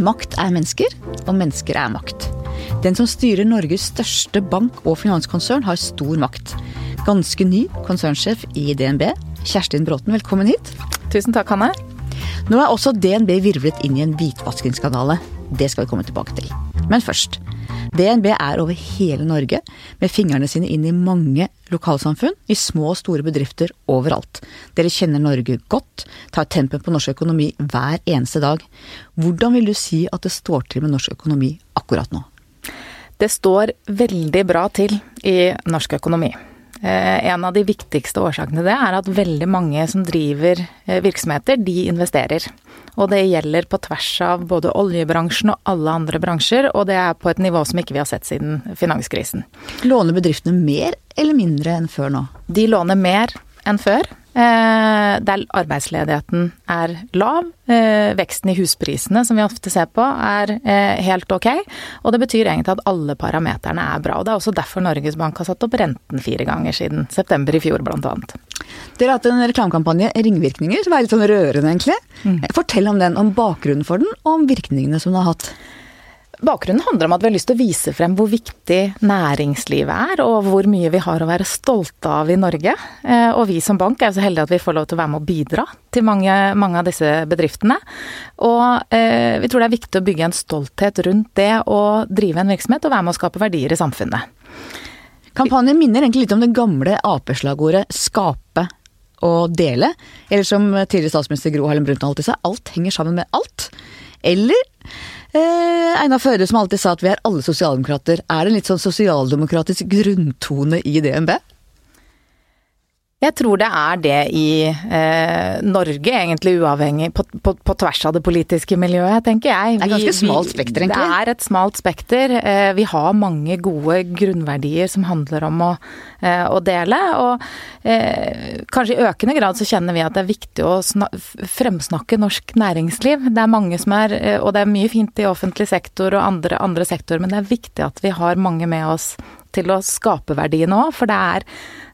Makt er mennesker, og mennesker er makt. Den som styrer Norges største bank- og finanskonsern, har stor makt. Ganske ny konsernsjef i DNB, Kjerstin Bråten, velkommen hit. Tusen takk, Hanne. Nå er også DNB virvlet inn i en hvitvaskingsskandale. Det skal vi komme tilbake til. Men først. DNB er over hele Norge, med fingrene sine inn i mange lokalsamfunn, i små og store bedrifter overalt. Dere kjenner Norge godt, tar tempen på norsk økonomi hver eneste dag. Hvordan vil du si at det står til med norsk økonomi akkurat nå? Det står veldig bra til i norsk økonomi. Eh, en av de viktigste årsakene til det er at veldig mange som driver eh, virksomheter, de investerer. Og det gjelder på tvers av både oljebransjen og alle andre bransjer, og det er på et nivå som ikke vi har sett siden finanskrisen. Låner bedriftene mer eller mindre enn før nå? De låner mer enn før. Eh, der arbeidsledigheten er lav. Eh, veksten i husprisene, som vi ofte ser på, er eh, helt ok. Og det betyr egentlig at alle parameterne er bra. Og det er også derfor Norges Bank har satt opp renten fire ganger siden september i fjor, blant annet. Dere har hatt en reklamekampanje, Ringvirkninger, som er litt sånn rørende, egentlig. Mm. Fortell om den, om bakgrunnen for den, og om virkningene som den har hatt. Bakgrunnen handler om at vi har lyst til å vise frem hvor viktig næringslivet er, og hvor mye vi har å være stolte av i Norge. Eh, og vi som bank er så heldige at vi får lov til å være med å bidra til mange, mange av disse bedriftene. Og eh, vi tror det er viktig å bygge en stolthet rundt det å drive en virksomhet og være med å skape verdier i samfunnet. Kampanjen minner egentlig litt om det gamle Ap-slagordet 'skape og dele'. Eller som tidligere statsminister Gro Harlem Brundtland alltid sa, alt henger sammen med alt. Eller Eh, Einar Førde som alltid sa at vi er alle sosialdemokrater. Er det en litt sånn sosialdemokratisk grunntone i DNB? Jeg tror det er det i eh, Norge, egentlig uavhengig, på, på, på, tvers av det politiske miljøet, tenker jeg. det er ganske smalt spekter, egentlig. Det er et smalt spekter. Eh, vi har mange gode grunnverdier som handler om å, eh, å dele. Og eh, kanskje i økende grad så kjenner vi at det er viktig å fremsnakke norsk næringsliv. Det er mange som er, eh, og det er mye fint i offentlig sektor og andre, andre sektorer, men det er viktig at vi har mange med oss til å skape verdiene òg, for det er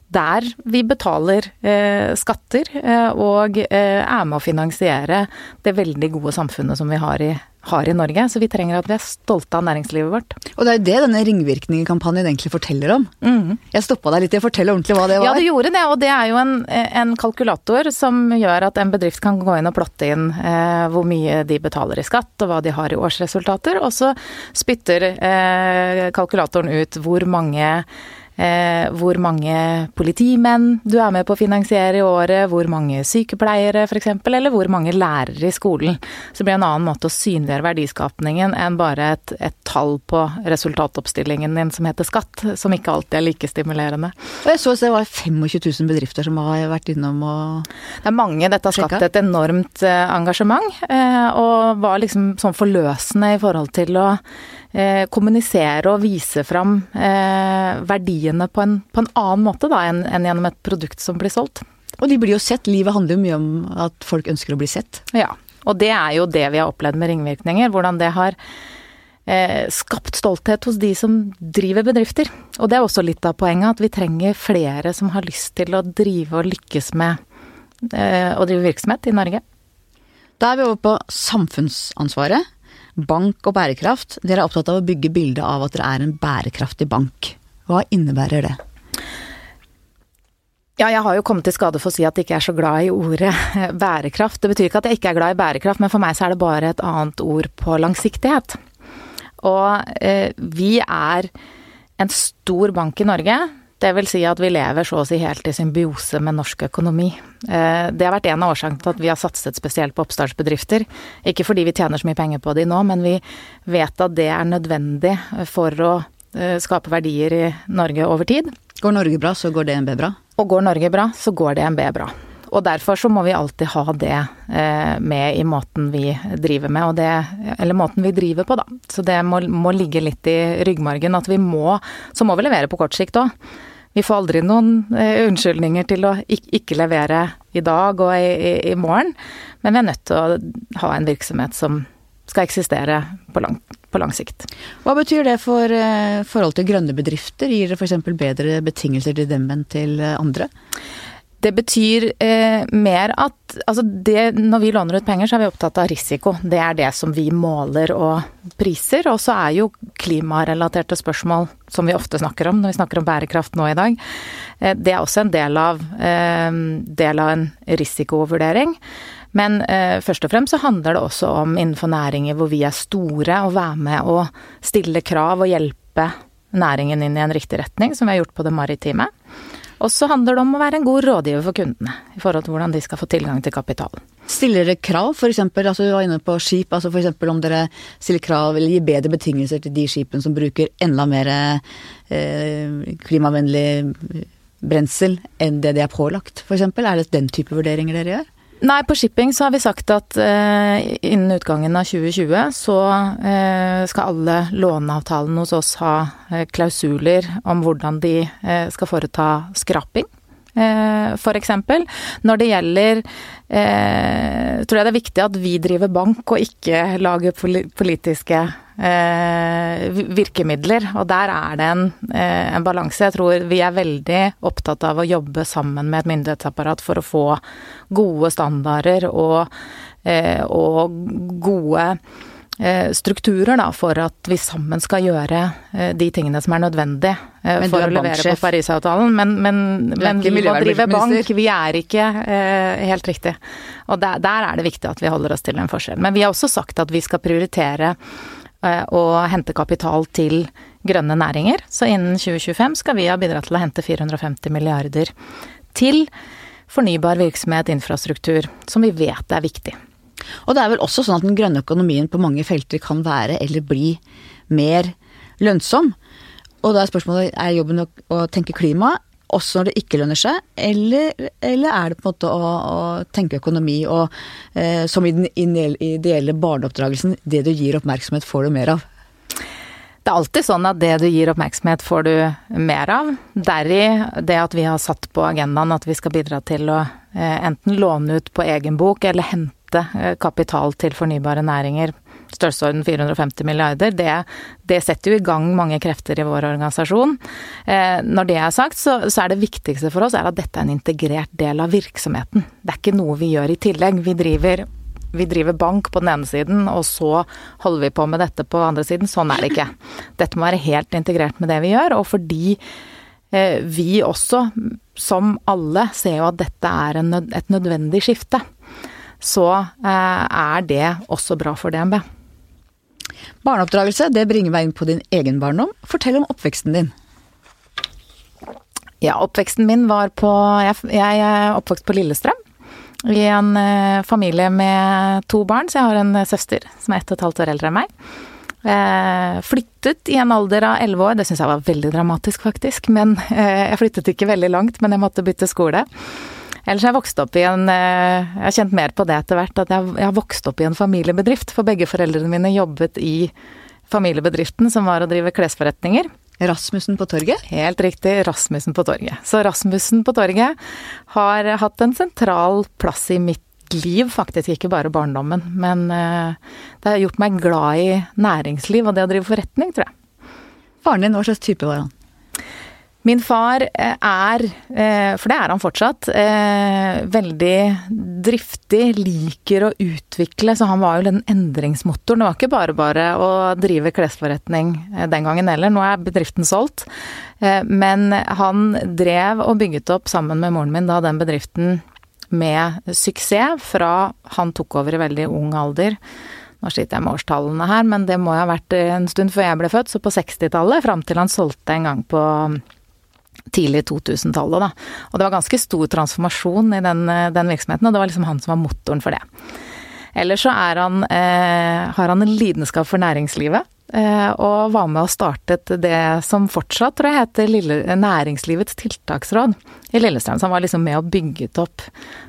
der vi betaler eh, skatter eh, og eh, er med å finansiere det veldig gode samfunnet som vi har i, har i, Norge. Så vi trenger at vi er stolte av næringslivet vårt. Og det er det denne ringvirkningen-kampanjen egentlig forteller om. Mm. Jeg stoppa deg litt i å fortelle ordentlig hva det var. Ja, du gjorde det, og det er jo en, en, kalkulator som gjør at en bedrift kan gå inn og plotte inn eh, hvor mye de betaler i skatt, og hva de har i årsresultater, og så spytter eh, kalkulatoren ut hvor mange Eh, hvor mange politimenn du er med på å finansiere i året, hvor mange sykepleiere f.eks., eller hvor mange lærere i skolen. Så det blir en annen måte å synliggjøre verdiskapningen enn bare et, et, tall på resultatoppstillingen din som heter skatt, som ikke alltid er like stimulerende. Og jeg så det var 25 000 bedrifter som har vært innom og Det er mange. Dette har skapt et enormt eh, engasjement, eh, og var liksom sånn forløsende i forhold til å kommunisere og vise fram eh, verdiene på en, på en, annen måte da, enn, enn gjennom et produkt som blir solgt. Og de blir jo sett. Livet handler jo mye om at folk ønsker å bli sett. Ja, og det er jo det vi har opplevd med ringvirkninger. Hvordan det har eh, skapt stolthet hos de som driver bedrifter. Og det er også litt av poenget, at vi trenger flere som har lyst til å drive og lykkes med eh, å drive virksomhet i Norge. Da er vi over på samfunnsansvaret bank og bærekraft. Dere er opptatt av å bygge bildet av at dere er en bærekraftig bank. Hva innebærer det? Ja, jeg har jo kommet til skade for å si at jeg ikke er så glad i ordet bærekraft. Det betyr ikke at jeg ikke er glad i bærekraft, men for meg så er det bare et annet ord på langsiktighet. Og eh, vi er en stor bank i Norge det vil si at vi lever så å si helt i symbiose med norsk økonomi. Eh, det har vært en av årsakene til at vi har satset spesielt på oppstartsbedrifter. Ikke fordi vi tjener så mye penger på de nå, men vi vet at det er nødvendig for å eh, skape verdier i Norge over tid. Går Norge bra, så går DNB bra? Og går Norge bra, så går DNB bra. Og derfor så må vi alltid ha det eh, med i måten vi driver med, det, eller måten vi driver på, da. Så det må, må ligge litt i ryggmargen at vi må Så må vi levere på kort sikt òg. Vi får aldri noen eh, unnskyldninger til å ikke levere i dag og i, i, morgen, men vi er nødt til å ha en virksomhet som skal eksistere på lang, på lang sikt. Hva betyr det for eh, forhold til grønne bedrifter? Gir det f.eks. bedre betingelser til dem enn til andre? Det betyr eh, mer at altså det, Når vi låner ut penger, så er vi opptatt av risiko. Det er det som vi måler og priser. Og så er jo klimarelaterte spørsmål, som vi ofte snakker om når vi snakker om bærekraft nå i dag, eh, det er også en del av, eh, del av en risikovurdering. Men eh, først og fremst så handler det også om innenfor næringer hvor vi er store, å være med og stille krav og hjelpe næringen inn i en riktig retning, som vi har gjort på det maritime. Og så handler det om å være en god rådgiver for kundene i forhold til hvordan de skal få tilgang til kapitalen. Stiller dere krav, f.eks. Altså, du var inne på skip. altså F.eks. om dere stiller krav eller gir bedre betingelser til de skipene som bruker enda mer eh, klimavennlig brensel enn det de er pålagt, f.eks. Er det den type vurderinger dere gjør? Nei, på shipping så har vi sagt at eh, innen utgangen av 2020 så eh, skal alle låneavtalene hos oss ha eh, klausuler om hvordan de eh, skal foreta skraping. Eh, for eksempel. Når det gjelder eh, tror jeg det er viktig at vi driver bank og ikke lager politiske eh, virkemidler. Og der er det en, eh, en balanse. Jeg tror vi er veldig opptatt av å jobbe sammen med et myndighetsapparat for å få gode standarder og, eh, og gode Eh, strukturer da, for at vi sammen skal gjøre eh, de tingene som er nødvendig for for å levere på Parisavtalen. Men, men, men vi må drive bank, vi er ikke eh, helt riktig. Og der, der, er det viktig at vi holder oss til en forskjell. Men vi har også sagt at vi skal prioritere eh, å hente kapital til grønne næringer. Så innen 2025 skal vi ha bidratt til å hente 450 milliarder til fornybar virksomhet, infrastruktur, som vi vet er viktig. Og det er vel også sånn at den grønne økonomien på mange felter kan være eller bli mer lønnsom. Og da er spørsmålet er jobben å, å tenke klima også når det ikke lønner seg, eller, eller er det på en måte å, å tenke økonomi og eh, som i den ideelle barneoppdragelsen, det du gir oppmerksomhet får du mer av? Det er alltid sånn at det du gir oppmerksomhet, får du mer av. Deri det at vi har satt på agendaen at vi skal bidra til å eh, enten låne ut på egen bok eller hente eh, kapital til fornybare næringer, størrelsesorden 450 milliarder, det, det, setter jo i gang mange krefter i vår organisasjon. Eh, når det er sagt, så, så, er det viktigste for oss at dette er en integrert del av virksomheten. Det er ikke noe vi gjør i tillegg. Vi driver, vi driver bank på den ene siden, og så holder vi på med dette på den andre siden. Sånn er det ikke. Dette må være helt integrert med det vi gjør, og fordi eh, vi også, som alle, ser jo at dette er en, et nødvendig skifte så eh, er det også bra for DNB. Barneoppdragelse, det bringer meg inn på din egen barndom. Fortell om oppveksten din. Ja, oppveksten min var på Jeg, jeg er oppvokst på Lillestrøm. I en uh, familie med to barn, så jeg har en uh, søster som er ett og et halvt år eldre enn meg. Eh, flyttet i en alder av elleve år, det syns jeg var veldig dramatisk faktisk. Men jeg flyttet ikke veldig langt, men jeg måtte bytte skole. Ellers har jeg vokst opp i en eh, Jeg har kjent mer på det etter hvert, at jeg, har vokst opp i en familiebedrift. For begge foreldrene mine jobbet i familiebedriften, som var å drive klesforretninger. Rasmussen på torget? Helt riktig, Rasmussen på torget. Så Rasmussen på torget har hatt en sentral plass i mitt liv, faktisk ikke bare barndommen. Men uh, det har gjort meg glad i næringsliv og det å drive forretning, tror jeg. Faren din, hva slags type var han? Min far eh, er, eh, for det er han fortsatt, eh, veldig driftig, liker å utvikle, så han var jo den endringsmotoren. Det var ikke bare bare å drive klesforretning den gangen heller, nå er bedriften solgt. Men han drev og bygget opp sammen med moren min da den bedriften med suksess fra han tok over i veldig ung alder. Nå sliter jeg med årstallene her, men det må ha vært en stund før jeg ble født, så på 60-tallet, fram til han solgte en gang på tidlig 2000-tallet, da. Og det var ganske stor transformasjon i den, eh, den, virksomheten, og det var liksom han som var motoren for det. Ellers så han, eh, har han en lidenskap for næringslivet. Eh, og var med og startet det som fortsatt tror jeg heter Lille, Næringslivets tiltaksråd i Lillestrøm. Så han var liksom med og bygget opp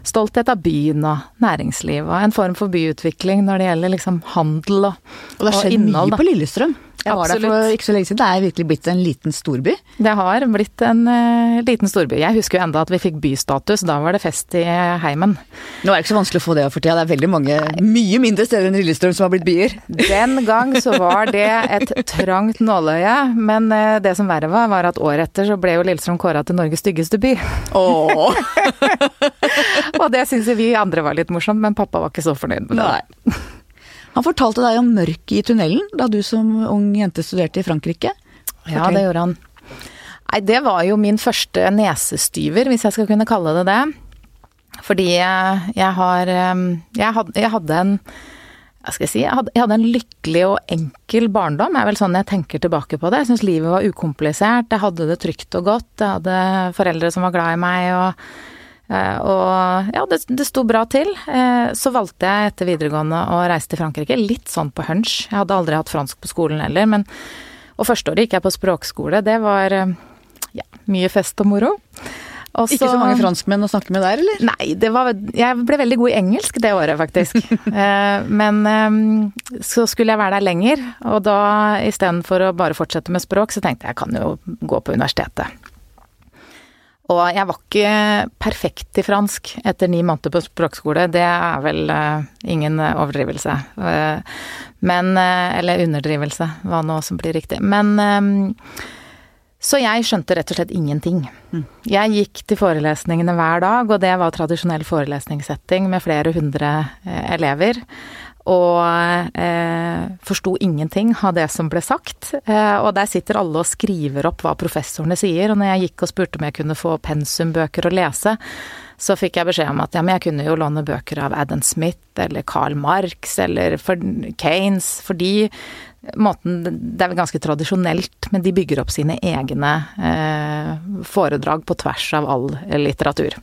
stolthet av byen og næringsliv. Og en form for byutvikling når det gjelder liksom handel og, innhold. Og det har skjedd mye på Lillestrøm? Jeg var der for ikke så lenge siden. Det er virkelig blitt en liten storby. Det har blitt en uh, liten storby. Jeg husker jo enda at vi fikk bystatus. Da var det fest i heimen. Nå er det ikke så vanskelig å få det for tida. Det er veldig mange, mye mindre steder enn Lillestrøm som har blitt byer. Den gang så var det et trangt nåløye, men uh, det som verre var, var at året etter så ble jo Lillestrøm kåra til Norges styggeste by. Oh. Og det syns vi andre var litt morsomt, men pappa var ikke så fornøyd med det. Han fortalte deg om mørket i tunnelen da du som ung jente studerte i Frankrike. Fortell. Ja, det gjorde han. Nei, det var jo min første nesestyver, hvis jeg skal kunne kalle det det. Fordi jeg har Jeg hadde, jeg hadde en hva skal jeg si, jeg hadde, jeg hadde, en lykkelig og enkel barndom, er vel sånn jeg tenker tilbake på det. Jeg syns livet var ukomplisert, jeg hadde det trygt og godt, jeg hadde foreldre som var glad i meg og Eh, og ja, det, det sto bra til. Eh, så valgte jeg etter videregående å reise til Frankrike, litt sånn på hunch. Jeg hadde aldri hatt fransk på skolen heller, men Og første året gikk jeg på språkskole. Det var eh, ja, mye fest og moro. Også, ikke så mange franskmenn å snakke med der, eller? Nei, det var Jeg ble veldig god i engelsk det året, faktisk. Men så skulle jeg være der lenger, og da istedenfor å bare fortsette med språk, så tenkte jeg jeg kan jo gå på universitetet. Og jeg var ikke perfekt i fransk etter ni måneder på språkskole, det er vel uh, ingen overdrivelse. Uh, men Eller underdrivelse, hva nå som blir riktig. Men Så jeg skjønte rett og slett ingenting. Jeg gikk til forelesningene hver dag, og det var tradisjonell forelesningssetting med flere hundre elever og eh, forsto ingenting av det som ble sagt. Eh, og der sitter alle og skriver opp hva professorene sier. Og når jeg gikk og spurte om jeg kunne få pensumbøker å lese, så fikk jeg beskjed om at ja, men jeg kunne jo låne bøker av Adam Smith eller Carl Marx eller for Kanes, fordi måten Det er vel ganske tradisjonelt, men de bygger opp sine egne eh, foredrag på tvers av all litteratur.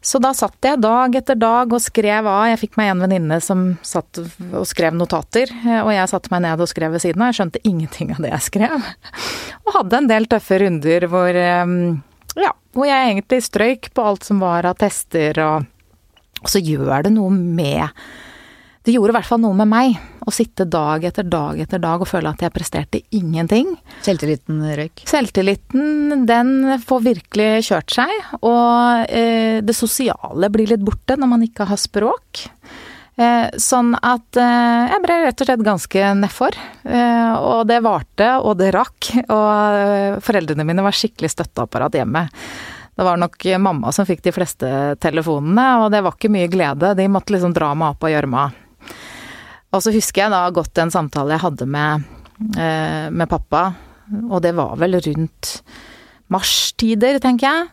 Så da satt jeg dag etter dag og skrev av. Jeg fikk meg en venninne som satt og skrev notater, og jeg satte meg ned og skrev ved siden av. Jeg skjønte ingenting av det jeg skrev. Og hadde en del tøffe runder hvor, ehm, ja, hvor jeg egentlig strøyk på alt som var av tester, og så gjør det noe med det gjorde i hvert fall noe med meg å sitte dag etter dag etter dag og føle at jeg presterte ingenting. Selvtilliten røyk? Selvtilliten, den får virkelig kjørt seg. Og eh, det sosiale blir litt borte når man ikke har språk. Eh, sånn at eh, jeg ble rett og slett ganske nedfor. Eh, og det varte, og det rakk. Og eh, foreldrene mine var skikkelig støtteapparat hjemme. Det var nok mamma som fikk de fleste telefonene, og det var ikke mye glede. De måtte liksom dra meg opp av gjørma. Og så husker jeg da godt en samtale jeg hadde med, eh, med pappa, og det var vel rundt marstider, tenker jeg.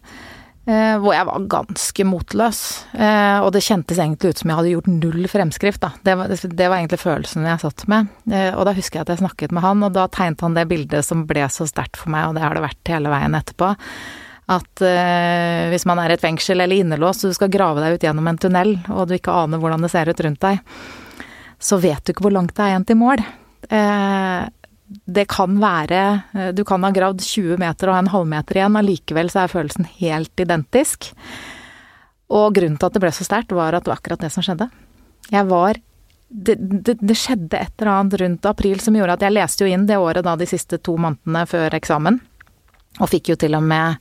Eh, hvor jeg var ganske motløs. Eh, og det kjentes egentlig ut som jeg hadde gjort null fremskrift, da. Det var, det var egentlig følelsen jeg satt med. og da husker jeg at jeg snakket med han, og da tegnet han det bildet som ble så sterkt for meg, og det har det vært hele veien etterpå. At eh, hvis man er i et fengsel eller innelåst, og du skal grave deg ut gjennom en tunnel, og du ikke aner hvordan det ser ut rundt deg, så vet du ikke hvor langt det er igjen til mål. Eh, det kan være eh, Du kan ha gravd 20 meter og en halvmeter igjen, allikevel så er følelsen helt identisk. Og grunnen til at det ble så sterkt, var at det var akkurat det som skjedde. Jeg var det, det, det, skjedde et eller annet rundt april som gjorde at jeg leste jo inn det året da de siste to månedene før eksamen. Og fikk jo til og med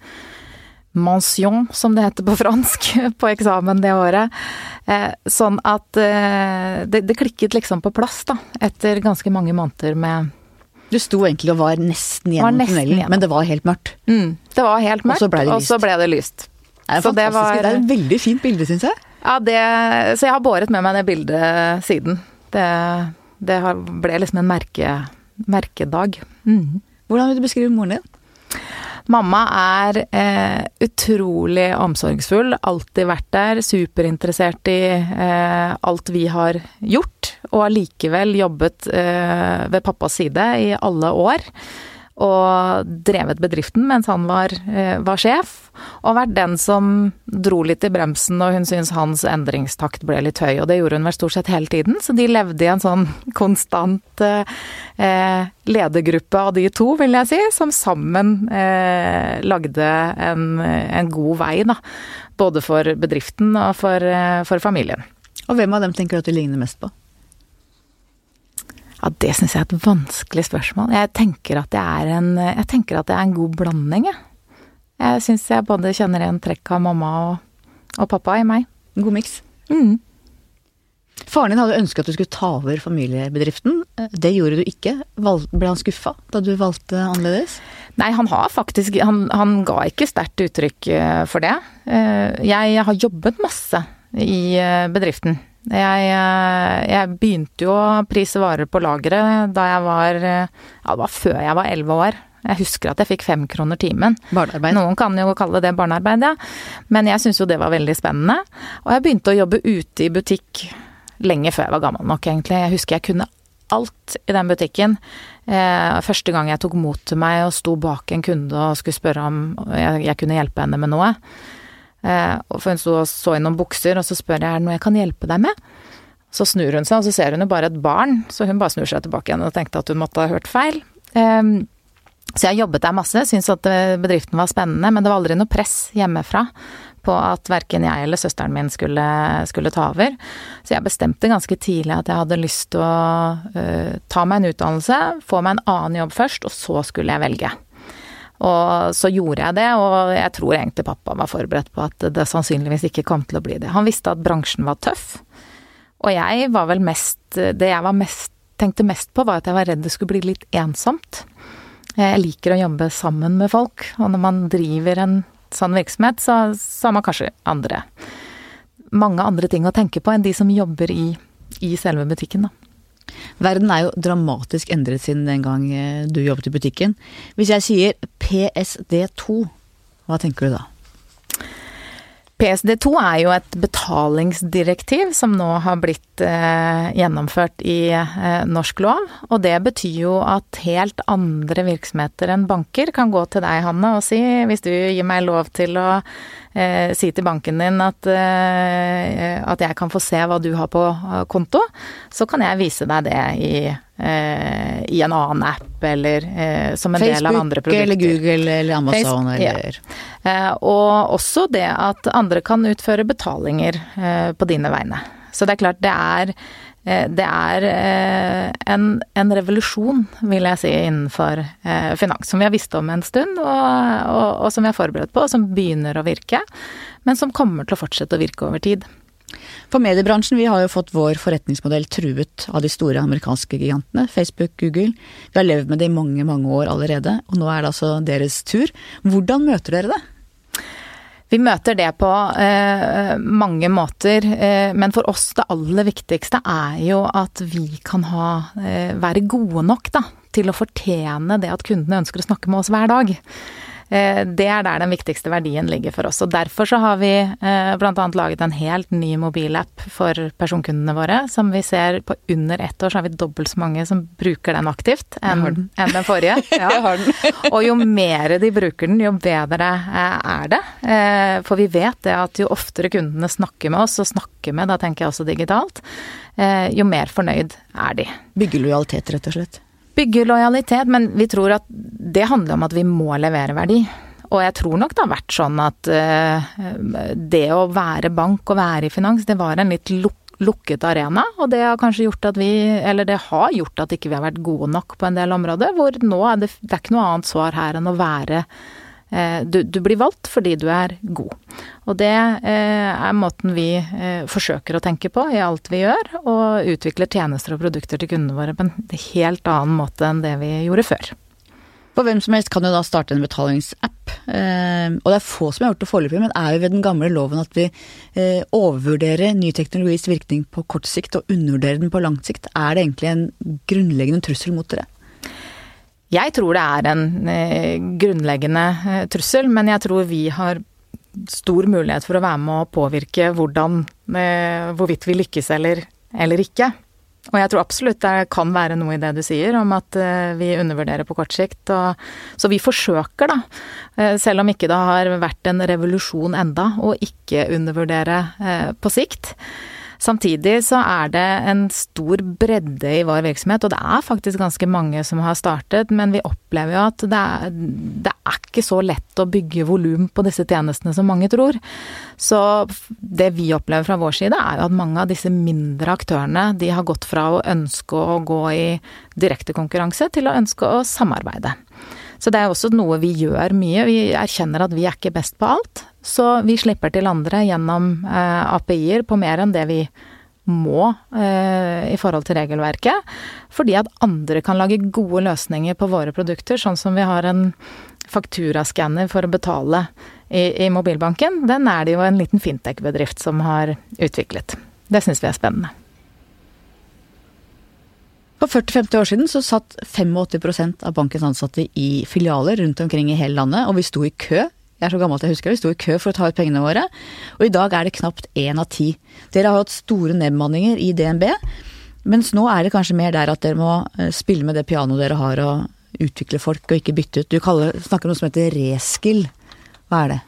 mention, som det heter på fransk, på eksamen det året. Eh, sånn at eh, det, det, klikket liksom på plass, da, etter ganske mange måneder med Du sto egentlig og var nesten gjennom tunnelen, men det var helt mørkt? Mm, det var helt mørkt, og så ble det lyst. Ble det lyst. Det er, så det, var, det er et veldig fint bilde, syns jeg. Ja, det, så jeg har båret med meg det bildet siden. Det, det ble liksom en merke, merkedag. Mm. Hvordan vil du beskrive moren din? Mamma er eh, utrolig omsorgsfull, alltid vært der, superinteressert i eh, alt vi har gjort, og allikevel jobbet eh, ved pappas side i alle år og drevet bedriften mens han var, eh, var, sjef, og vært den som dro litt i bremsen når hun syntes hans endringstakt ble litt høy, og det gjorde hun vel stort sett hele tiden, så de levde i en sånn konstant eh, ledergruppe av de to, vil jeg si, som sammen eh, lagde en, en, god vei, da. Både for bedriften og for, eh, for familien. Og hvem av dem tenker du at du ligner mest på? Ja, det syns jeg er et vanskelig spørsmål. Jeg tenker at det er en, jeg tenker at det er en god blanding, jeg. Jeg syns jeg både kjenner igjen trekk av mamma og, og pappa i meg. En god miks. Mm. Faren din hadde ønsket at du skulle ta over familiebedriften. Det gjorde du ikke. Ble han skuffa da du valgte annerledes? Nei, han har faktisk Han, han ga ikke sterkt uttrykk eh, for det. Eh, jeg har jobbet masse i eh, bedriften. Jeg, jeg begynte jo å prise varer på lageret da jeg var Ja, det var før jeg var elleve år. Jeg husker at jeg fikk fem kroner timen. Barnearbeid. Noen kan jo kalle det barnearbeid, ja. Men jeg syntes jo det var veldig spennende. Og jeg begynte å jobbe ute i butikk lenge før jeg var gammel nok, egentlig. Jeg husker jeg kunne alt i den butikken. Eh, første gang jeg tok mot til meg og sto bak en kunde og skulle spørre om jeg, jeg kunne hjelpe henne med noe. Eh, for hun sto og så i noen bukser, og så spør jeg er det noe jeg kan hjelpe deg med. Så snur hun seg, og så ser hun jo bare et barn, så hun bare snur seg tilbake igjen og tenkte at hun måtte ha hørt feil. Eh, så jeg jobbet der masse, syntes at bedriften var spennende, men det var aldri noe press hjemmefra på at verken jeg eller søsteren min skulle, skulle, ta over. Så jeg bestemte ganske tidlig at jeg hadde lyst til å uh, ta meg en utdannelse, få meg en annen jobb først, og så skulle jeg velge. Og så gjorde jeg det, og jeg tror egentlig pappa var forberedt på at det sannsynligvis ikke kom til å bli det. Han visste at bransjen var tøff, og jeg var vel mest Det jeg mest, tenkte mest på, var at jeg var redd det skulle bli litt ensomt. Jeg liker å jobbe sammen med folk, og når man driver en sånn virksomhet, så, så har man kanskje andre mange andre ting å tenke på enn de som jobber i, i selve butikken, da. Verden er jo dramatisk endret siden den gang eh, du jobbet i butikken. Hvis jeg sier PSD2, hva tenker du da? PSD2 er jo et betalingsdirektiv som nå har blitt eh, gjennomført i eh, norsk lov. Og det betyr jo at helt andre virksomheter enn banker kan gå til deg, Hanne, og si hvis du gir meg lov til å eh, si til banken din at, eh, at jeg kan få se hva du har på eh, konto, så kan jeg vise deg det i eh, i en annen app eller eh, som en Facebook, del av andre produkter. Facebook eller Google eller Amazon Facebook, eller ja. eh, Og også det at andre kan utføre betalinger eh, på dine vegne. Så det er klart det er eh, det er en, en, revolusjon, vil jeg si, innenfor finans. Som vi har visst om en stund, og, og, og som vi er forberedt på, og som begynner å virke. Men som kommer til å fortsette å virke over tid. For mediebransjen, vi har jo fått vår forretningsmodell truet av de store amerikanske gigantene, Facebook, Google. Vi har levd med det i mange, mange år allerede, og nå er det altså deres tur. Hvordan møter dere det? Vi møter det på eh, mange måter, eh, men for oss det aller viktigste er jo at vi kan ha, eh, være gode nok da, til å fortjene det at kundene ønsker å snakke med oss hver dag. Eh, det er der den viktigste verdien ligger for oss. Og derfor så har vi eh, bl.a. laget en helt ny mobilapp for personkundene våre, som vi ser på under ett år så har vi dobbelt så mange som bruker den aktivt enn den. En den forrige. Ja. og jo mer de bruker den, jo bedre eh, er det. For vi vet det at jo oftere kundene snakker med oss, og snakker med, da tenker jeg også digitalt, jo mer fornøyd er de. Bygge lojalitet, rett og slett. Bygge lojalitet, men vi tror at det handler om at vi må levere verdi. Og jeg tror nok det har vært sånn at uh, det å være bank og være i finans, det var en litt luk lukket arena. Og det har kanskje gjort at vi, eller det har gjort at ikke vi har vært gode nok på en del områder. Hvor nå er det, det er ikke noe annet svar her enn å være Eh, du, du, blir valgt fordi du er god. Og det eh, er måten vi eh, forsøker å tenke på i alt vi gjør, og utvikler tjenester og produkter til kundene våre på en helt annen måte enn det vi gjorde før. For hvem som helst kan jo da starte en betalingsapp. og det er få som har gjort det foreløpig, men er jo ved den gamle loven at vi overvurderer ny teknologis virkning på kort sikt og undervurderer den på langt sikt. Er det egentlig en grunnleggende trussel mot dere? Jeg tror det er en eh, grunnleggende eh, trussel, men jeg tror vi har stor mulighet for å være med å påvirke hvordan, eh, hvorvidt vi lykkes eller, eller ikke. Og jeg tror absolutt det kan være noe i det du sier om at vi undervurderer på kort sikt. Og, så vi forsøker, da, selv om ikke det har vært en revolusjon enda, å ikke undervurdere på sikt. Samtidig så er det en stor bredde i vår virksomhet, og det er faktisk ganske mange som har startet, men vi opplever jo at det er, det er ikke så lett å bygge volum på disse tjenestene som mange tror. Så det vi opplever fra vår side, er jo at mange av disse mindre aktørene, de har gått fra å ønske å gå i direkte konkurranse til å ønske å samarbeide. Så det er også noe vi gjør mye. Vi erkjenner at vi er ikke best på alt. Så vi slipper til andre gjennom eh, API-er på mer enn det vi må eh, i forhold til regelverket. Fordi at andre kan lage gode løsninger på våre produkter, sånn som vi har en fakturaskanner for å betale i, i mobilbanken. Den er det jo en liten fintech-bedrift som har utviklet. Det syns vi er spennende. For 40-50 år siden så satt 85% av bankens ansatte i filialer rundt omkring i hele landet, og vi sto i kø. Jeg er så gammel at jeg husker. Vi sto i kø for å ta ut pengene våre. Og i dag er det knapt én av ti. Dere har hatt store nedbemanninger i DNB, mens nå er det kanskje mer der at dere må eh, spille med det pianoet dere har og utvikle folk og ikke bytte ut. Du kaller, snakker om noe som heter reskill. Hva er det?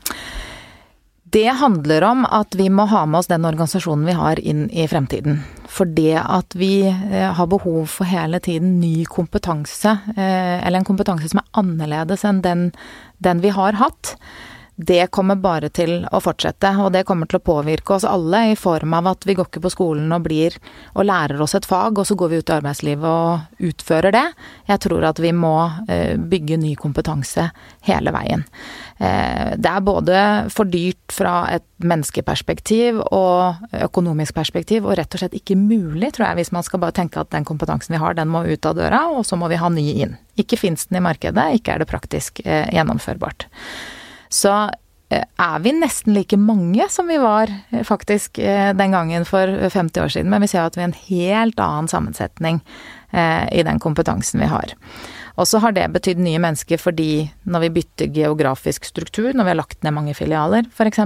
Det handler om at vi må ha med oss den organisasjonen vi har inn i fremtiden. For det at vi eh, har behov for hele tiden ny kompetanse, eh, eller en kompetanse som er annerledes enn den, den vi har hatt, det kommer bare til å fortsette, og det kommer til å påvirke oss alle i form av at vi går ikke på skolen og blir og lærer oss et fag, og så går vi ut i arbeidslivet og utfører det. Jeg tror at vi må eh, bygge ny kompetanse hele veien. Eh, det er både for dyrt fra et menneskeperspektiv og økonomisk perspektiv, og rett og slett ikke mulig, tror jeg, hvis man skal bare tenke at den kompetansen vi har, den må ut av døra, og så må vi ha ny inn. Ikke fins den i markedet, ikke er det praktisk eh, gjennomførbart så eh, er vi nesten like mange som vi var eh, faktisk eh, den gangen for 50 år siden, men vi ser at vi har en helt annen sammensetning i den kompetansen vi har. Og så har det betydd nye mennesker fordi når vi bytter geografisk struktur, når vi har lagt ned mange filialer f.eks.,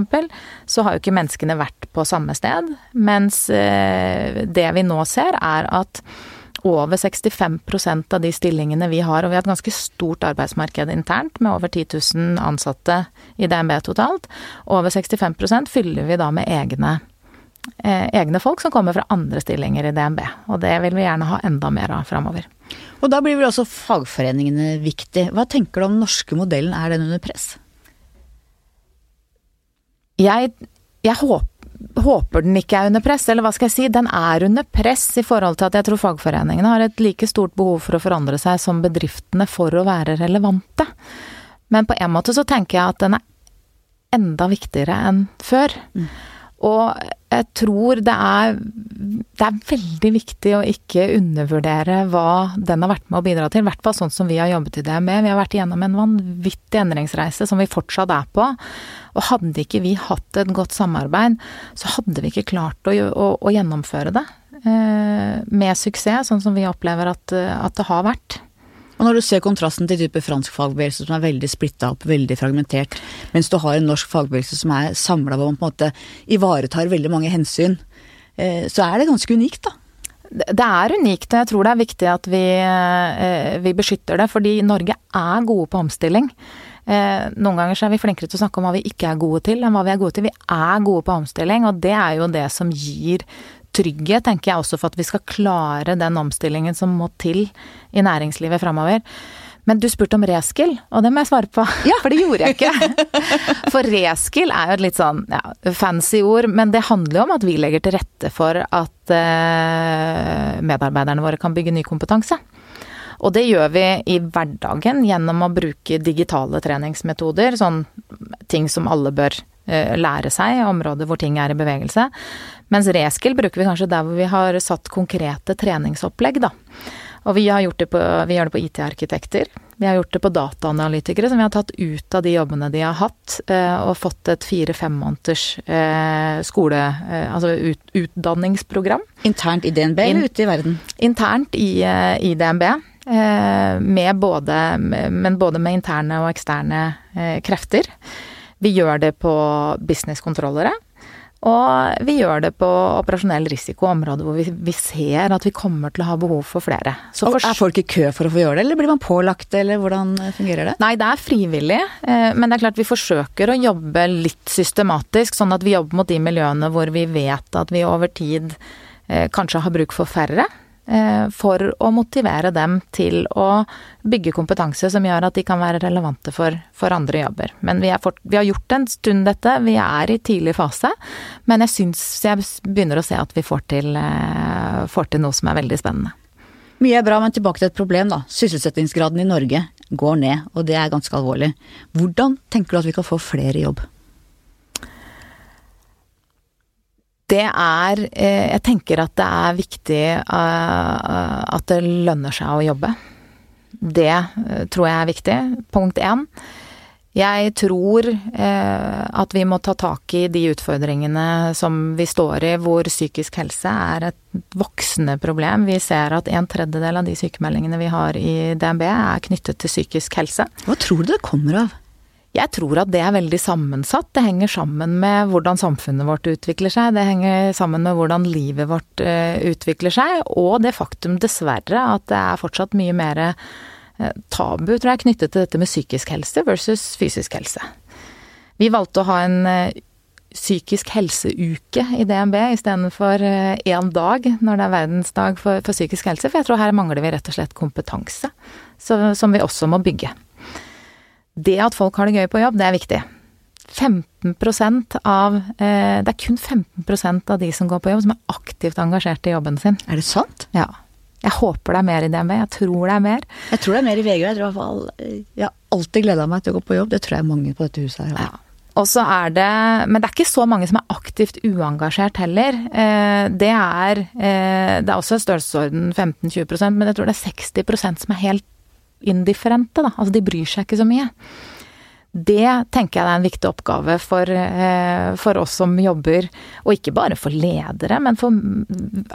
så har jo ikke menneskene vært på samme sted. Mens det vi nå ser er at over 65% av de stillingene vi har, og vi har et ganske stort arbeidsmarked internt med over 10 000 ansatte i DNB totalt. Over 65% fyller vi da med egne, eh, egne folk som kommer fra andre stillinger i DNB. Og det vil vi gjerne ha enda mer av framover. Og da blir vel også fagforeningene viktig. Hva tenker du om den norske modellen, er den under press? Jeg, jeg håper håper den ikke er under press, eller hva skal jeg si, den er under press i forhold til at jeg tror fagforeningene har et like stort behov for å forandre seg som bedriftene for å være relevante. Men på en måte så tenker jeg at den er enda viktigere enn før. Mm. Og jeg tror det er, det er veldig viktig å ikke undervurdere hva den har vært med å bidra til. I hvert fall sånn som vi har jobbet i det med. Vi har vært igjennom en vanvittig endringsreise som vi fortsatt er på. Og hadde ikke vi hatt et godt samarbeid, så hadde vi ikke klart å, å, å gjennomføre det eh, med suksess, sånn som vi opplever at, at, det har vært. Og når du ser kontrasten til type fransk fagbevegelse som er veldig splitta opp, veldig fragmentert, mens du har en norsk fagbevegelse som er samla man på en måte ivaretar veldig mange hensyn, eh, så er det ganske unikt, da. Det er unikt, og jeg tror det er viktig at vi, eh, vi beskytter det. Fordi Norge er gode på omstilling. Eh, noen ganger så er vi flinkere til å snakke om hva vi ikke er gode til, enn hva vi er gode til. Vi er gode på omstilling, og det er jo det som gir trygghet, tenker jeg også for at vi skal klare den omstillingen som må til i næringslivet framover. Men du spurte om reskill, og det må jeg svare på. Ja. For det gjorde jeg ikke. For reskill er jo et litt sånn ja, fancy ord, men det handler jo om at vi legger til rette for at eh, medarbeiderne våre kan bygge ny kompetanse. Og det gjør vi i hverdagen gjennom å bruke digitale treningsmetoder, sånn ting som alle bør eh, lære seg, områder hvor ting er i bevegelse. Mens reskill bruker vi kanskje der hvor vi har satt konkrete treningsopplegg, da. Og vi, har gjort det på, vi gjør det på IT-arkitekter. Vi har gjort det på dataanalytikere, som vi har tatt ut av de jobbene de har hatt, eh, og fått et fire-fem måneders eh, skole... Altså ut, utdanningsprogram. Internt i DNB eller ute i verden? Internt i, i DNB. Eh, med både, men både med interne og eksterne eh, krefter. Vi gjør det på businesskontrollere. Og vi gjør det på operasjonell risiko, områder hvor vi, vi, ser at vi kommer til å ha behov for flere. For, er folk i kø for å få gjøre det, eller blir man pålagt det, eller hvordan fungerer det? Nei, det er frivillig, eh, men det er klart vi forsøker å jobbe litt systematisk, sånn at vi jobber mot de miljøene hvor vi vet at vi over tid eh, kanskje har bruk for færre. Eh, for å motivere dem til å bygge kompetanse som gjør at de kan være relevante for, for andre jobber. Men vi, fort, vi, har gjort en stund dette, vi er i tidlig fase. Men jeg syns jeg begynner å se at vi får til, eh, får til noe som er veldig spennende. Mye er bra, men tilbake til et problem, da. Sysselsettingsgraden i Norge går ned, og det er ganske alvorlig. Hvordan tenker du at vi kan få flere i jobb? Det er eh, Jeg tenker at det er viktig eh, at det lønner seg å jobbe. Det eh, tror jeg er viktig. Punkt én. Jeg tror at vi må ta tak i de utfordringene som vi står i, hvor psykisk helse er et voksende problem. Vi ser at en tredjedel av de sykemeldingene vi har i DNB er knyttet til psykisk helse. Hva tror du det kommer av? Jeg tror at det er veldig sammensatt. Det henger sammen med hvordan samfunnet vårt utvikler seg. Det henger sammen med hvordan livet vårt uh, utvikler seg. Og det faktum, dessverre, at det er fortsatt mye mer uh, tabu, tror jeg, knyttet til dette med psykisk helse versus fysisk helse. Vi valgte å ha en uh, psykisk helseuke i DNB istedenfor én dag når det er verdensdag for, for, psykisk helse. For jeg tror her mangler vi rett og slett kompetanse, så, som vi også må bygge. Det at folk har det gøy på jobb, det er viktig. 15 av eh, Det er kun 15% av de som går på jobb, som er aktivt engasjert i jobben sin. Er det sant? Ja. Jeg håper det er mer i DNB. Jeg tror det er mer. Jeg tror det er mer i VG. Jeg, tror i hvert fall, eh, jeg har alltid gleda meg til å gå på jobb. Det tror jeg mange på dette huset her Ja. Og så er det Men det er ikke så mange som er aktivt uengasjert heller. Eh, det er Det er også størrelsesorden 15-20% men jeg tror det er 60% som er helt indifferente, da. Altså de bryr seg ikke så mye. Det tenker jeg er en viktig oppgave for, eh, for, oss som jobber, og ikke bare for ledere, men for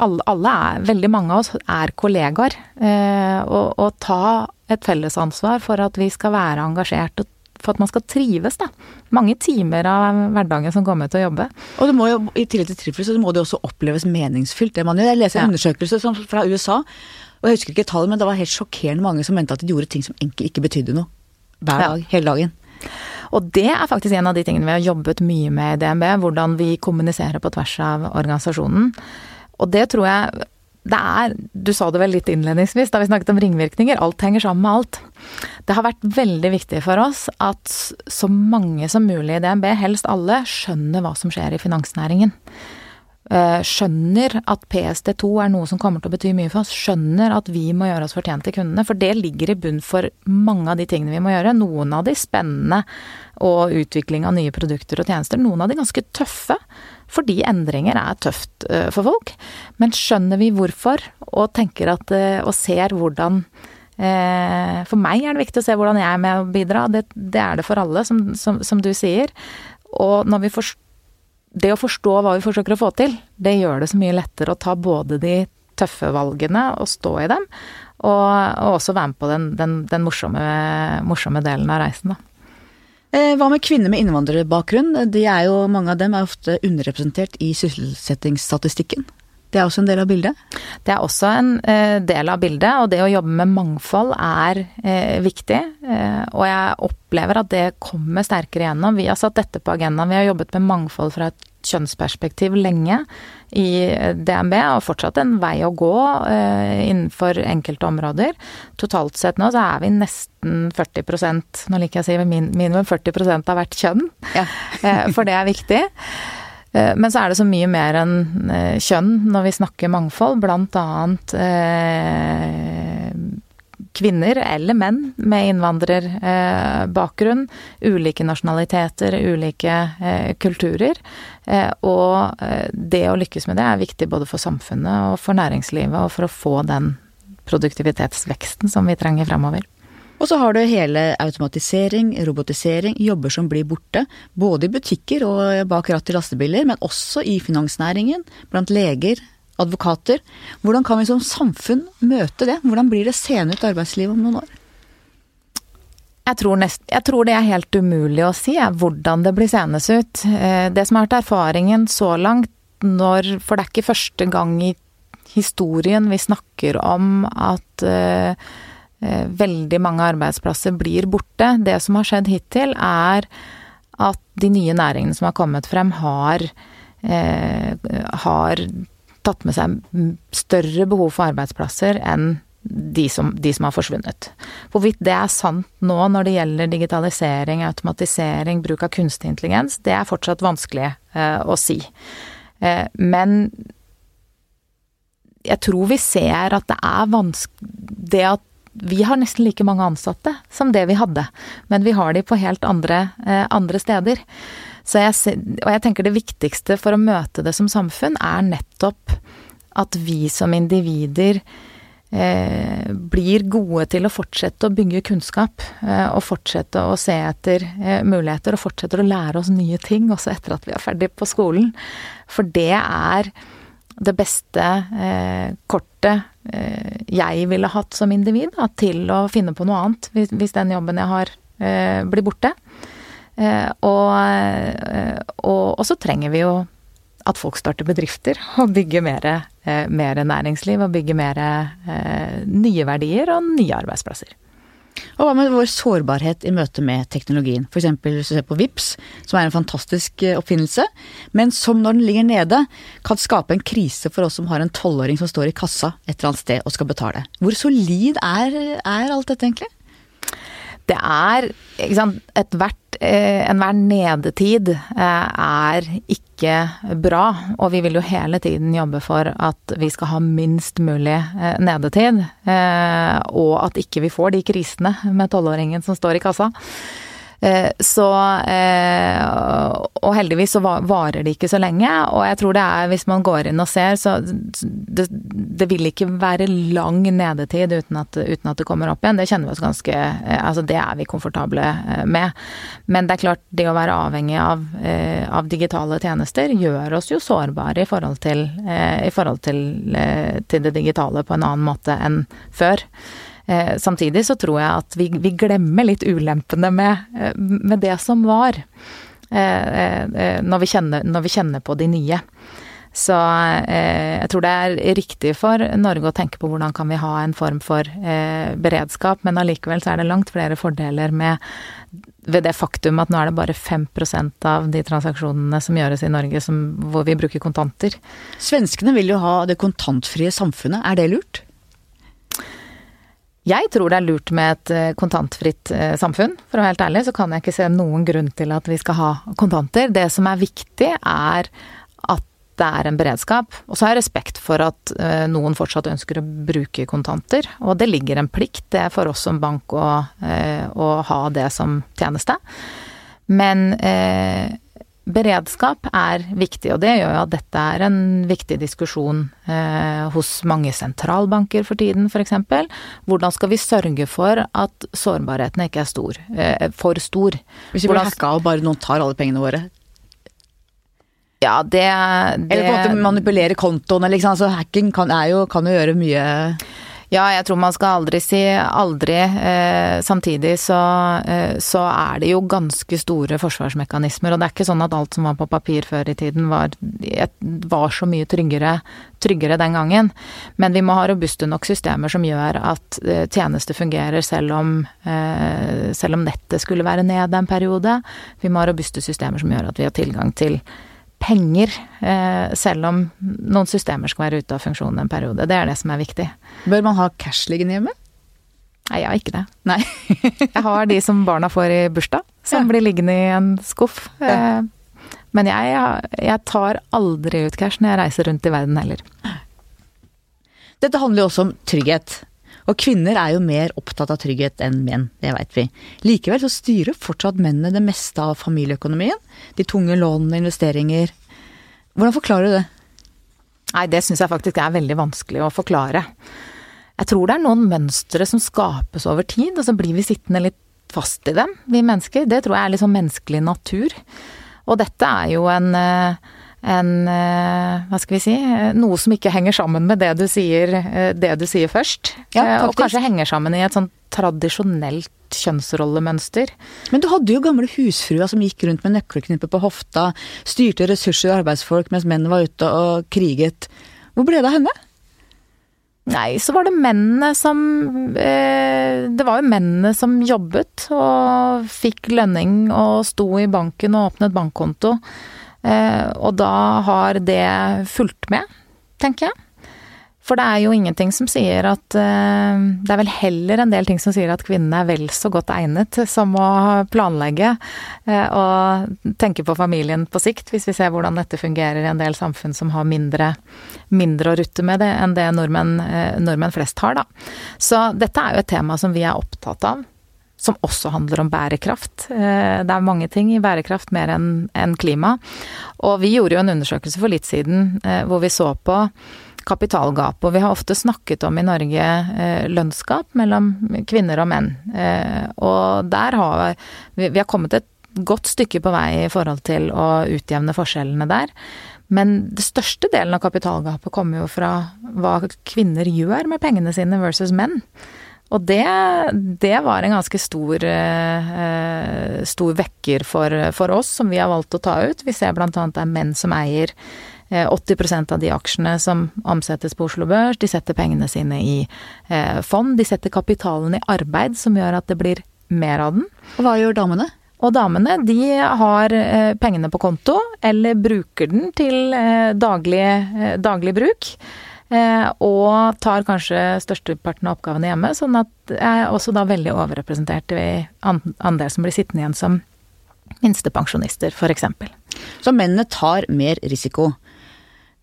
alle, alle er, veldig mange av oss er kollegaer. Eh, og, og ta et fellesansvar for at vi skal være engasjert og for at man skal trives, da. Mange timer av hverdagen som kommer til å jobbe. Og det må jo, i tillegg til trivsel, så må det også oppleves meningsfylt, det man gjør. Jeg leser en ja. undersøkelse fra USA og jeg husker ikke tallet, men det var helt sjokkerende mange som mente at de gjorde ting som egentlig ikke betydde noe. Hver dag, ja. hele dagen. Og det er faktisk en av de tingene vi har jobbet mye med i DNB, hvordan vi kommuniserer på tvers av organisasjonen. Og det tror jeg det er Du sa det vel litt innledningsvis da vi snakket om ringvirkninger. Alt henger sammen med alt. Det har vært veldig viktig for oss at så mange som mulig i DNB, helst alle, skjønner hva som skjer i finansnæringen. Eh, skjønner at PST2 er noe som kommer til å bety mye for oss. Skjønner at vi må gjøre oss fortjent til kundene. For det ligger i bunn for mange av de tingene vi må gjøre. Noen av de spennende og utvikling av nye produkter og tjenester. Noen av de ganske tøffe. Fordi endringer er tøft eh, for folk. Men skjønner vi hvorfor, og tenker at eh, Og ser hvordan For meg er det viktig å se hvordan jeg er med å bidra. Det, det er det for alle, som, som, som du sier. Og når vi forstår det å forstå hva vi forsøker å få til, det gjør det så mye lettere å ta både de tøffe valgene og stå i dem, og, og også være med på den, den, den morsomme, morsomme, delen av reisen, da. Eh, hva med kvinner med innvandrerbakgrunn? De er jo, mange av dem er ofte underrepresentert i sysselsettingsstatistikken. Det er også en del av bildet? Det er også en eh, del av bildet, og det å jobbe med mangfold er eh, viktig. Eh, og jeg opplever at det kommer sterkere igjennom. Vi har satt dette på agendaen. Vi har jobbet med mangfold fra et kjønnsperspektiv lenge i DNB, og fortsatt en vei å gå innenfor enkelte områder. Totalt sett nå så er vi nesten 40% nå liker jeg å si minimum 40 av hvert kjønn, ja. For det er viktig. Eh, men så er det så mye mer enn eh, kjønn når vi snakker mangfold, blant annet eh, kvinner eller menn med innvandrerbakgrunn, ulike nasjonaliteter, ulike kulturer. Og det å lykkes med det er viktig både for samfunnet og for næringslivet, og for å få den produktivitetsveksten som vi trenger fremover. Og så har du hele automatisering, robotisering, jobber som blir borte. Både i butikker og bak rattet i lastebiler, men også i finansnæringen, blant leger, advokater. Hvordan kan vi som samfunn møte det? Hvordan blir det seende ut arbeidslivet om noen år? Jeg tror, nest, jeg tror, det er helt umulig å si hvordan det blir seende ut. Eh, det som har vært erfaringen så langt, når, for det er ikke første gang i historien vi snakker om at uh, veldig mange arbeidsplasser blir borte. Det som har skjedd hittil, er at de nye næringene som har kommet frem, har, eh, har tatt med seg større behov for arbeidsplasser enn de som, de som har forsvunnet. Hvorvidt det er sant nå når det gjelder digitalisering, automatisering, bruk av kunstig intelligens, det er fortsatt vanskelig eh, å si. Eh, men jeg tror vi ser at det er vanskelig Det at vi har nesten like mange ansatte som det vi hadde, men vi har de på helt andre, eh, andre steder. Jeg, og jeg tenker det viktigste for å møte det som samfunn, er nettopp at vi som individer eh, blir gode til å fortsette å bygge kunnskap. Eh, og fortsette å se etter eh, muligheter, og fortsetter å lære oss nye ting også etter at vi er ferdig på skolen. For det er det beste eh, kortet eh, jeg ville hatt som individ da, til å finne på noe annet hvis, hvis den jobben jeg har, eh, blir borte. og, og, og så trenger vi jo at folk starter bedrifter og bygger mer, eh, næringsliv og bygger mer eh, nye verdier og nye arbeidsplasser. Og hva med vår sårbarhet i møte med teknologien? F.eks. hvis du ser på VIPS, som er en fantastisk eh, oppfinnelse, men som når den ligger nede, kan skape en krise for oss som har en tolvåring som står i kassa et eller annet sted og skal betale. Hvor solid er, er alt dette egentlig? Det er ikke sant, ethvert Eh, enhver nedetid eh, er ikke bra, og vi vil jo hele tiden jobbe for at vi skal ha minst mulig eh, nedetid. Og at ikke vi får de krisene med tolvåringen som står i kassa. Eh, så eh, heldigvis så varer det ikke så lenge. Og jeg tror det er, hvis man går inn og ser, så det, det vil ikke være lang nedetid uten at, uten at, det kommer opp igjen. Det kjenner vi oss ganske eh, Altså det er vi komfortable med. Men det er klart, det å være avhengig av, av digitale tjenester gjør oss jo sårbare i forhold til, i forhold til, til det digitale på en annen måte enn før. Eh, samtidig så tror jeg at vi, vi glemmer litt ulempene med, eh, med, det som var, eh, når vi, kjenner, når vi kjenner på de nye. Så eh, jeg tror det er riktig for Norge å tenke på hvordan kan vi ha en form for eh, beredskap, men allikevel så er det langt flere fordeler med ved det faktum at nå er det bare 5% av de transaksjonene som gjøres i Norge som, hvor vi bruker kontanter. Svenskene vil jo ha det kontantfrie samfunnet, er det lurt? Jeg tror det er lurt med et eh, kontantfritt eh, samfunn. For å være helt ærlig så kan jeg ikke se noen grunn til at vi skal ha kontanter. Det som er viktig, er at det er en beredskap. Og så har jeg respekt for at eh, noen fortsatt ønsker å bruke kontanter. Og det ligger en plikt det er for oss som bank å, å ha det som tjeneste. Men eh, Beredskap er viktig, og det gjør jo at dette er en viktig diskusjon eh, hos mange sentralbanker for tiden, f.eks. Hvordan skal vi sørge for at sårbarheten ikke er stor, eh, for stor? Hvis vi blir hacka og bare noen tar alle pengene våre? Ja, det, det Eller på en måte manipulere kontoene, liksom. Altså, hacking kan, jo, kan jo gjøre mye ja, jeg tror man skal aldri si aldri. Eh, samtidig så, eh, så, er det jo ganske store forsvarsmekanismer. Og det er ikke sånn at alt som var på papir før i tiden var, var så mye tryggere, tryggere, den gangen. Men vi må ha robuste nok systemer som gjør at eh, tjenester fungerer selv om, selv om nettet skulle være nede en periode. Vi må ha robuste systemer som gjør at vi har tilgang til penger, eh, selv om noen systemer skal være ute av funksjon en periode. Det er det som er viktig. Bør man ha cash liggende hjemme? Nei, jeg har ikke det. Nei. jeg har de som barna får i bursdag, som ja. blir liggende i en skuff. Ja. Eh, men jeg, jeg, tar aldri ut cash når jeg reiser rundt i verden heller. Dette handler jo også om trygghet. Og kvinner er jo mer opptatt av trygghet enn menn, det veit vi. Likevel så styrer fortsatt mennene det meste av familieøkonomien. De tunge lånene, investeringer. Hvordan forklarer du det? Nei, det syns jeg faktisk er veldig vanskelig å forklare. Jeg tror det er noen mønstre som skapes over tid, og så blir vi sittende litt fast i dem, vi mennesker. Det tror jeg er liksom menneskelig natur. Og dette er jo en, eh, en hva skal vi si, noe som ikke henger sammen med det du sier, det du sier først. Ja, og kanskje henger sammen i et sånn tradisjonelt kjønnsrollemønster. Men du hadde jo gamle husfruer som gikk rundt med nøkkelknippet på hofta, styrte ressurser og arbeidsfolk mens mennene var ute og kriget. Hvor ble det av henne? Nei, så var det mennene som eh, Det var jo mennene som jobbet og fikk lønning og sto i banken og åpnet bankkonto. Eh, og da har det fulgt med, tenker jeg. For det er jo ingenting som sier at uh, Det er vel heller en del ting som sier at kvinnene er vel så godt egnet som å planlegge uh, og tenke på familien på sikt, hvis vi ser hvordan dette fungerer i en del samfunn som har mindre, mindre å rutte med det enn det nordmenn, nordmenn flest har, da. Så dette er jo et tema som vi er opptatt av som også handler om bærekraft. Det er mange ting i bærekraft mer enn klima. Og vi gjorde jo en undersøkelse for litt siden hvor vi så på kapitalgap. Og vi har ofte snakket om i Norge eh, lønnsgap mellom kvinner og menn. Eh, og der har vi, vi har kommet et godt stykke på vei i forhold til å utjevne forskjellene der. Men det største delen av kapitalgapet kommer jo fra hva kvinner gjør med pengene sine versus menn. Og det, det var en ganske stor, eh, stor vekker for, for, oss, som vi har valgt å ta ut. Vi ser annet det er menn som eier 80 eh, av de aksjene som omsettes på Oslo Børs, de setter pengene sine i eh, fond. De setter kapitalen i arbeid, som gjør at det blir mer av den. Og hva gjør damene? Og damene de har eh, pengene på konto, eller bruker den til daglig, daglig bruk. Og tar kanskje størsteparten av oppgavene hjemme, sånn at det er også da veldig overrepresentert i andel som blir sittende igjen som minstepensjonister, f.eks. Så mennene tar mer risiko.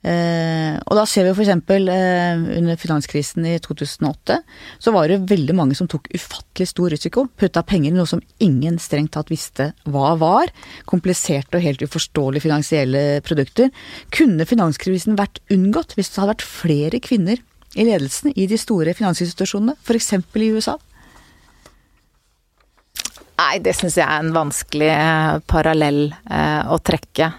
Eh, og da ser vi f.eks. Eh, under finanskrisen i 2008, så var det veldig mange som tok ufattelig stor risiko. Putta penger i noe som ingen strengt tatt visste hva var. Kompliserte og helt uforståelige finansielle produkter. Kunne finanskrisen vært unngått hvis det hadde vært flere kvinner i ledelsen i de store finansinstitusjonene, f.eks. i USA? Nei, det syns jeg er en vanskelig eh, parallell eh, å trekke.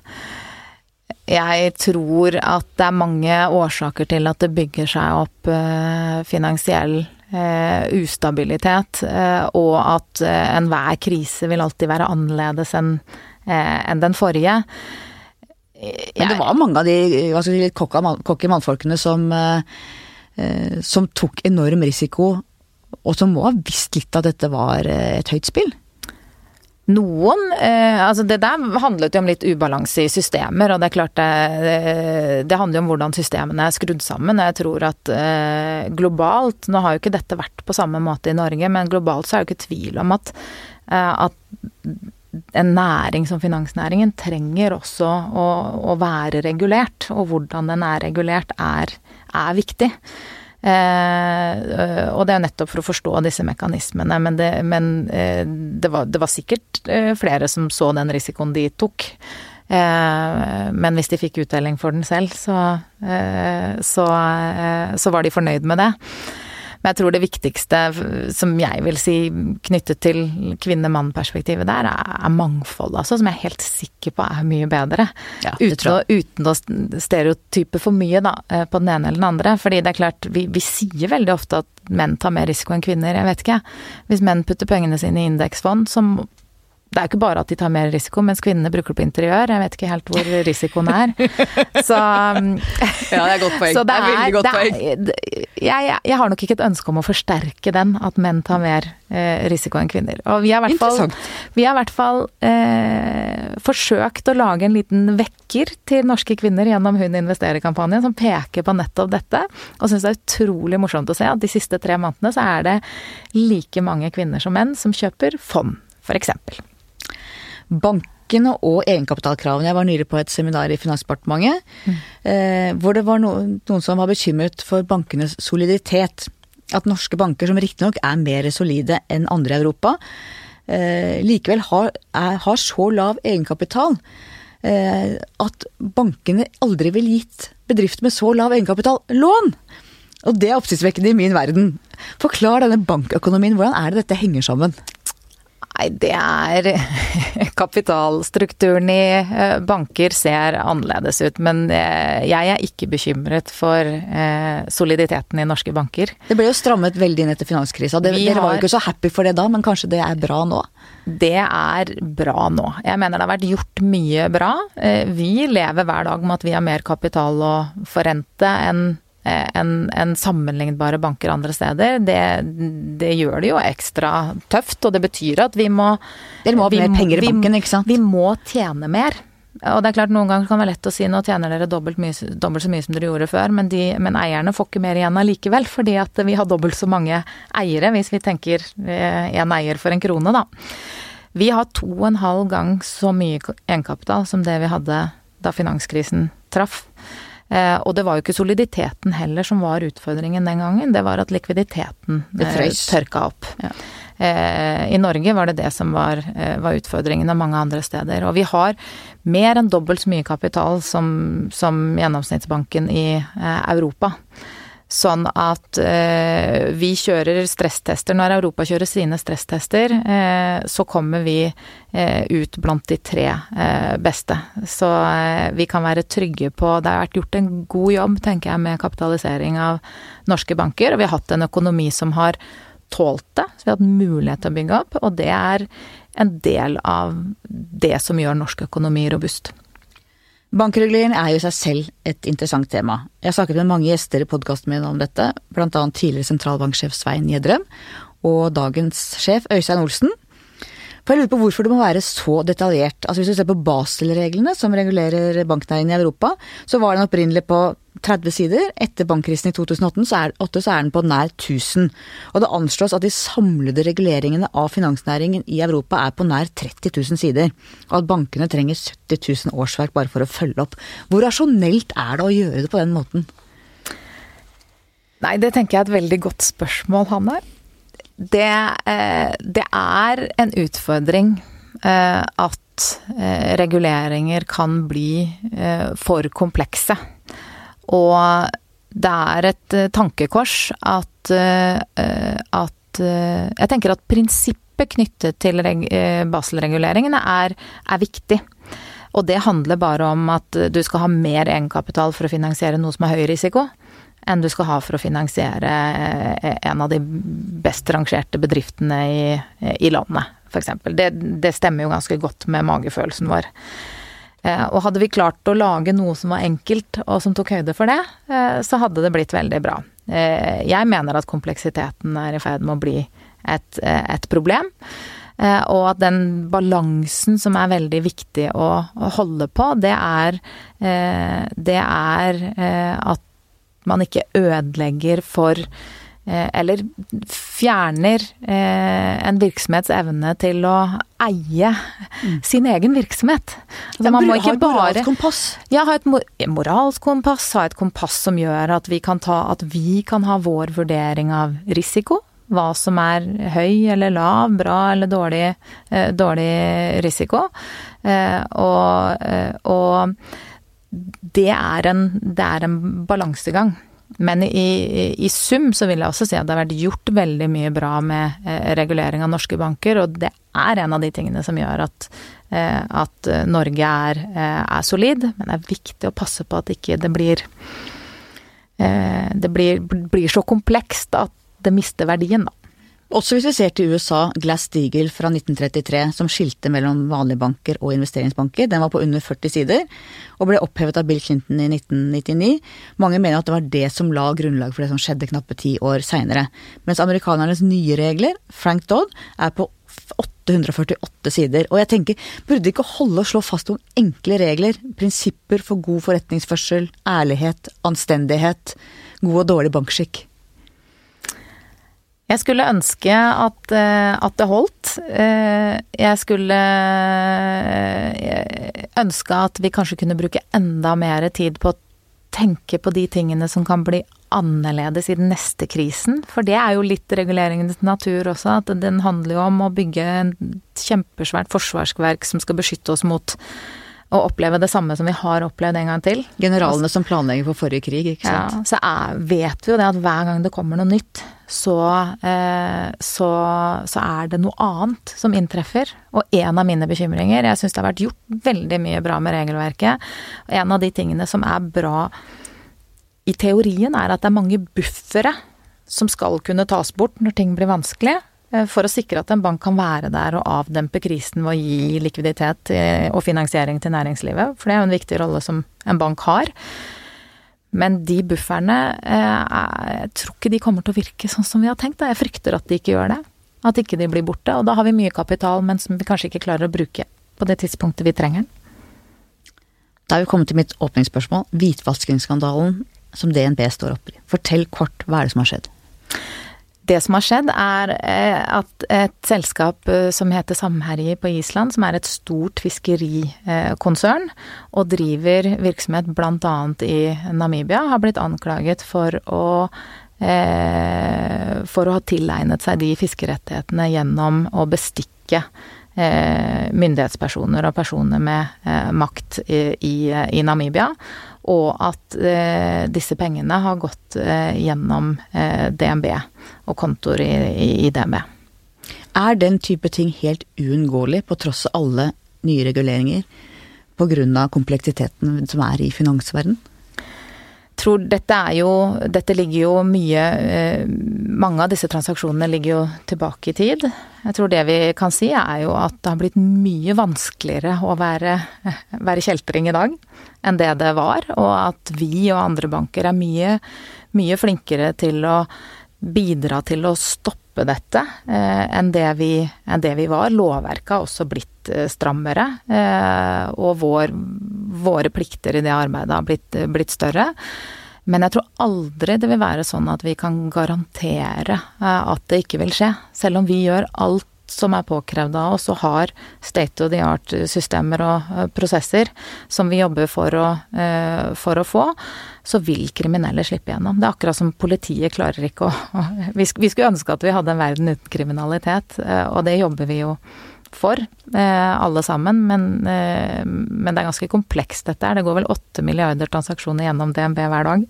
Jeg tror at det er mange årsaker til at det bygger seg opp eh, finansiell eh, ustabilitet, eh, og at enhver krise vil alltid være annerledes enn den forrige. Men det var mange av de hva si, cocky mannfolkene som, som tok enorm risiko, og som må ha visst litt at dette var et høyt spill? Noen eh, Altså, det der handlet jo om litt ubalanse i systemer, og det er klart det Det handler jo om hvordan systemene er skrudd sammen. Jeg tror at eh, globalt Nå har jo ikke dette vært på samme måte i Norge, men globalt så er det jo ikke tvil om at, eh, at en næring som finansnæringen trenger også å, å, være regulert, og hvordan den er regulert er, er viktig. Eh, og det er nettopp for å forstå disse mekanismene. Men, det, men eh, det, var, det, var, sikkert eh, flere som så den risikoen de tok. Eh, men hvis de fikk uttelling for den selv, så, eh, så, eh, så var de fornøyd med det. Men jeg tror det viktigste som jeg vil si knyttet til kvinne-mann-perspektivet der, er, mangfold, altså. Som jeg er helt sikker på er mye bedre. Ja, uten, å, uten, å, stereotype for mye, da, eh, på den ene eller den andre. Fordi det er klart, vi, vi sier veldig ofte at menn tar mer risiko enn kvinner. Jeg vet ikke. Hvis menn putter pengene sine i indeksfond, så det er jo ikke bare at de tar mer risiko, mens kvinnene bruker det på interiør. Jeg vet ikke helt hvor risikoen er. Så um, Ja, det er godt poeng. Det, det, er veldig godt poeng. Jeg, jeg, har nok ikke et ønske om å forsterke den, at menn tar mer eh, risiko enn kvinner. Og vi har i hvert fall, vi har i hvert fall eh, forsøkt å lage en liten vekker til norske kvinner gjennom Hun investerer-kampanjen, som peker på nettopp dette. Og syns det er utrolig morsomt å se at de siste tre månedene så er det like mange kvinner som menn som kjøper fond, f.eks. Bankene og egenkapitalkravene. Jeg var nylig på et seminar i Finansdepartementet mm. eh, hvor det var noen, noen som var bekymret for bankenes soliditet. At norske banker, som riktignok er mer solide enn andre i Europa, eh, likevel har, er, har, så lav egenkapital eh, at bankene aldri ville gitt bedrifter med så lav egenkapital lån. Og det er oppsiktsvekkende i min verden. Forklar denne bankøkonomien. Hvordan er det dette henger sammen? Nei, det er Kapitalstrukturen i eh, banker ser annerledes ut, men eh, jeg er ikke bekymret for eh, soliditeten i norske banker. Det ble jo strammet veldig inn etter finanskrisa. Dere, dere var jo ikke så happy for det da, men kanskje det er bra nå? Det er bra nå. Jeg mener det har vært gjort mye bra. Vi lever hver dag med at vi har mer kapital å forrente enn enn en sammenlignbare banker andre steder. Det, det, gjør det jo ekstra tøft, og det betyr at vi må Dere må ha mer penger i banken, ikke sant? Vi må tjene mer. Og det er klart Noen ganger kan det være lett å si nå tjener dere dobbelt, mye, dobbelt så mye som dere gjorde før, men, de, men eierne får ikke mer igjen allikevel, fordi at vi har dobbelt så mange eiere, hvis vi tenker én eier for en krone, da. Vi har to og en halv gang så mye egenkapital som det vi hadde da finanskrisen traff. Eh, og det var jo ikke soliditeten heller som var utfordringen den gangen, det var at likviditeten eh, tørka opp. Ja. Eh, I Norge var det det som var, var utfordringen av mange andre steder. Og vi har mer enn dobbelt så mye kapital som, som gjennomsnittsbanken i Europa. Sånn at eh, vi kjører stresstester. Når Europa kjører sine stresstester, eh, så kommer vi eh, ut blant de tre eh, beste. Så eh, vi kan være trygge på Det har vært gjort en god jobb, tenker jeg, med kapitalisering av norske banker. Og vi har hatt en økonomi som har tålt det, så vi har hatt mulighet til å bygge opp. Og det er en del av det som gjør norsk økonomi robust. Bankregulering er jo i seg selv et interessant tema. Jeg har snakket med mange gjester i podkasten min om dette, blant annet tidligere sentralbanksjef Svein Gjedrem og dagens sjef Øystein Olsen. For jeg lurer på hvorfor det må være så detaljert. Altså Hvis du ser på Basel-reglene som regulerer banknæringen i Europa, så var den opprinnelig på 30 sider. Etter bankkrisen i 2008 så er, 8, så den på nær 1000. Og det anslås at de samlede reguleringene av finansnæringen i Europa er på nær 30 000 sider. Og at bankene trenger 70 000 årsverk bare for å følge opp. Hvor rasjonelt er det å gjøre det på den måten? Nei, det tenker jeg er et veldig godt spørsmål, Hanne. Det, eh, det er en utfordring eh, at eh, reguleringer kan bli for komplekse. Og det er et tankekors at, at Jeg tenker at prinsippet knyttet til reg, Basel-reguleringene er, er viktig. Og det handler bare om at du skal ha mer egenkapital for å finansiere noe som har høy risiko, enn du skal ha for å finansiere eh, en av de best rangerte bedriftene i, i landet, f.eks. Det, det stemmer jo ganske godt med magefølelsen vår. Eh, Og hadde vi klart å lage noe som var enkelt, og som tok høyde for det, eh, så hadde det blitt veldig bra. Jeg mener at kompleksiteten er i ferd med å bli et, et problem. Og at den balansen som er veldig viktig å, å holde på, det er, det er at man ikke ødelegger for eh, eller fjerner eh, en virksomhets evne til å eie sin egen virksomhet. Altså, man må ha ikke et moralsk bare kompass. ja, ha et mor- moralsk kompass, ha et kompass som gjør at vi kan ta At vi kan ha vår vurdering av risiko. Hva som er høy eller lav, bra eller dårlig, eh, dårlig risiko. Og, og det er en, en balansegang. Men i, i, sum så vil jeg også si at det har vært gjort veldig mye bra med eh, regulering av norske banker, og det er en av de tingene som gjør at, eh, at eh, Norge er, er solid. Men det er viktig å passe på at ikke det blir Det blir, blir så komplekst at det mister verdien, da. Også hvis vi ser til USA, Glass-Steagall fra 1933, som skilte mellom vanlige banker og investeringsbanker. Den var på under 40 sider, og ble opphevet av Bill Clinton i 1999. Mange mener at det var det som la grunnlag for det som skjedde knappe ti år seinere. Mens amerikanernes nye regler, Frank Dodd, er på 848 sider. Og jeg tenker, burde ikke holde å slå fast noen enkle regler? Prinsipper for god forretningsførsel, ærlighet, anstendighet, god og dårlig bankskikk? Jeg skulle ønske at, eh, at det holdt. Eh, Jeg skulle eh, ønske at vi kanskje kunne bruke enda mer tid på å tenke på de tingene som kan bli annerledes i den neste krisen. For det er jo litt reguleringens natur også, at den handler jo om å bygge et kjempesvært forsvarsverk som skal beskytte oss mot å oppleve det samme som vi har opplevd en gang til. Generalene som planlegger for forrige krig, ikke sant? Ja, så er, vet vi jo det at hver gang det kommer noe nytt, så, eh, så, så, er det noe annet som inntreffer. Og en av mine bekymringer Jeg syns det har vært gjort veldig mye bra med regelverket. Og en av de tingene som er bra i teorien, er at det er mange buffere som skal kunne tas bort når ting blir vanskelig. Eh, for å sikre at en bank kan være der og avdempe krisen ved å gi likviditet eh, og finansiering til næringslivet. For det er jo en viktig rolle som en bank har. Men de bufferne, eh, jeg tror ikke de kommer til å virke sånn som vi har tenkt. Jeg frykter at de ikke gjør det. At ikke de blir borte. Og da har vi mye kapital, men som vi kanskje ikke klarer å bruke på det tidspunktet vi trenger den. Da er vi kommet til mitt åpningsspørsmål. Hvitvaskingsskandalen som DNB står oppi. Fortell kort, hva er det som har skjedd? Det som har skjedd, er eh, at et selskap eh, som heter Samherji på Island, som er et stort fiskerikonsern og driver virksomhet bl.a. i Namibia, har blitt anklaget for å eh, for å ha tilegnet seg de fiskerettighetene gjennom å bestikke myndighetspersoner og personer med makt i, i Namibia og at eh, disse pengene har gått eh, gjennom eh, DNB og kontoer i, i, i, DNB. Er den type ting helt uunngåelig på tross av alle nye reguleringer pga. kompleksiteten som er i finansverdenen? Tror dette er jo Dette ligger jo mye eh, Mange av disse transaksjonene ligger jo tilbake i tid. Jeg tror det vi kan si er jo at det har blitt mye vanskeligere å være, være kjeltring i dag enn det det var. Og at vi og andre banker er mye, mye flinkere til å bidra til å stoppe dette eh, enn, det vi, enn, det vi, var. Lovverket har også blitt eh, strammere, og vår, våre plikter i det arbeidet har blitt, blitt større. Men jeg tror aldri det vil være sånn at vi kan garantere eh, at det ikke vil skje. Selv om vi gjør alt som er påkrevd av oss og har state of the art-systemer og eh, prosesser som vi jobber for å, eh, for å, få, så vil kriminelle slippe gjennom. Det er akkurat som politiet klarer ikke å Vi skulle ønske at vi hadde en verden uten kriminalitet, og det jobber vi jo for, eh, alle sammen. Men, eh, men, det er ganske komplekst dette her. Det går vel åtte milliarder transaksjoner gjennom DNB hver dag.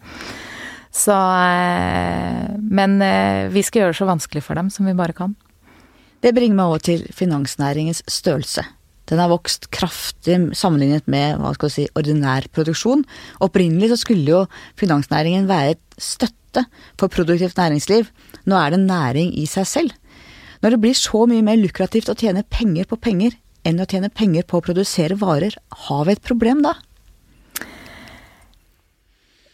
Så eh, Men vi skal gjøre det så vanskelig for dem som vi bare kan. Det bringer meg over til finansnæringens størrelse. Den har vokst kraftig sammenlignet med hva skal si, ordinær produksjon. Opprinnelig så skulle jo finansnæringen være et støtte for produktivt næringsliv. Nå er det næring i seg selv. Når det blir så mye mer lukrativt å tjene penger på penger enn å tjene penger på å produsere varer, har vi et problem da?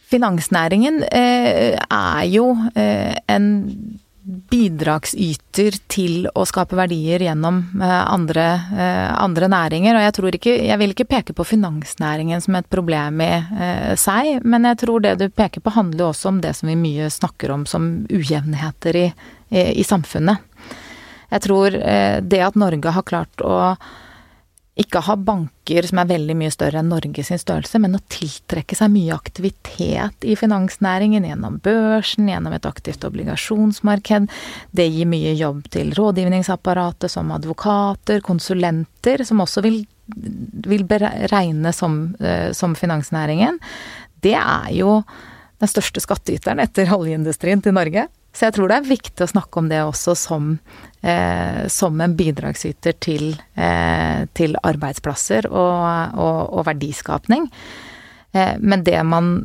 Finansnæringen eh, er jo eh, en bidragsyter til å skape verdier gjennom eh, andre, eh, andre, næringer. Og jeg tror ikke Jeg vil ikke peke på finansnæringen som et problem i eh, seg, men jeg tror det du peker på handler også om det som vi mye snakker om som ujevnheter i, i, i samfunnet. Jeg tror eh, det at Norge har klart å ikke ha banker som er veldig mye større enn Norge sin størrelse, men å tiltrekke seg mye aktivitet i finansnæringen gjennom børsen, gjennom et aktivt obligasjonsmarked. Det gir mye jobb til rådgivningsapparatet som advokater, konsulenter, som også vil, vil beregne som, eh, som finansnæringen. Det er jo den største skattyteren etter oljeindustrien til Norge. Så jeg tror det er viktig å snakke om det også som, eh, som en bidragsyter til, eh, til arbeidsplasser og, og, og verdiskapning. Eh, men det man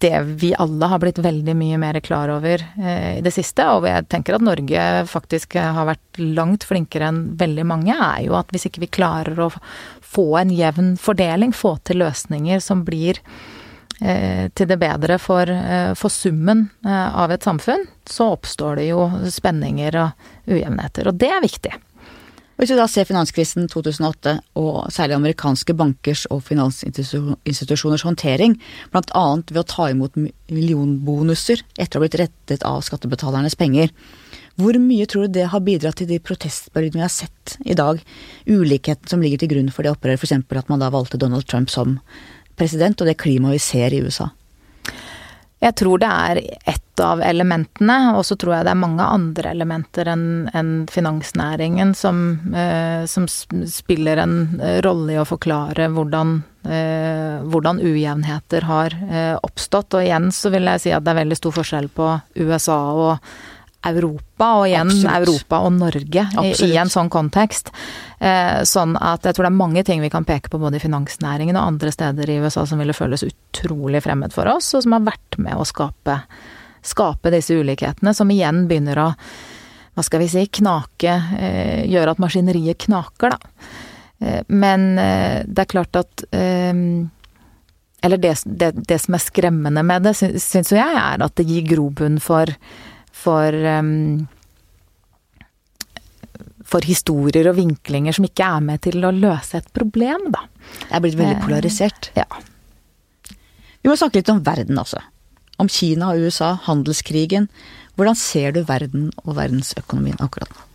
Det vi alle har blitt veldig mye mer klar over eh, i det siste, og jeg tenker at Norge faktisk har vært langt flinkere enn veldig mange, er jo at hvis ikke vi klarer å få en jevn fordeling, få til løsninger som blir Eh, til det bedre for, eh, for, summen eh, av et samfunn, så oppstår det jo spenninger og ujevnheter. Og det er viktig. Hvis vi da ser finanskrisen 2008, og særlig amerikanske bankers og finansinstitusjoners håndtering, bl.a. ved å ta imot millionbonuser etter å ha blitt rettet av skattebetalernes penger, hvor mye tror du det har bidratt til de protestbølgene vi har sett i dag? Ulikheten som ligger til grunn for det opprøret, f.eks. at man da valgte Donald Trump som president, og det klimaet vi ser i USA? Jeg tror det er ett av elementene, og så tror jeg det er mange andre elementer enn en finansnæringen som, eh, som, spiller en rolle i å forklare hvordan eh, hvordan ujevnheter har eh, oppstått. Og igjen så vil jeg si at det er veldig stor forskjell på USA og Europa, og igjen Absolutt. Europa og Norge i, i, en sånn kontekst. Eh, sånn at jeg tror det er mange ting vi kan peke på både i finansnæringen og andre steder i USA som ville føles utrolig fremmed for oss, og som har vært med å skape, skape disse ulikhetene, som igjen begynner å hva skal vi si, knake eh, Gjøre at maskineriet knaker, da. Eh, men eh, det er klart at eh, Eller det, det, det, som er skremmende med det, syns jo jeg, er at det gir grobunn for for um, for historier og vinklinger som ikke er med til å løse et problem, da. Det er blitt veldig polarisert. Ja. Vi må snakke litt om verden også. Om Kina og USA, handelskrigen. Hvordan ser du verden og verdensøkonomien akkurat nå?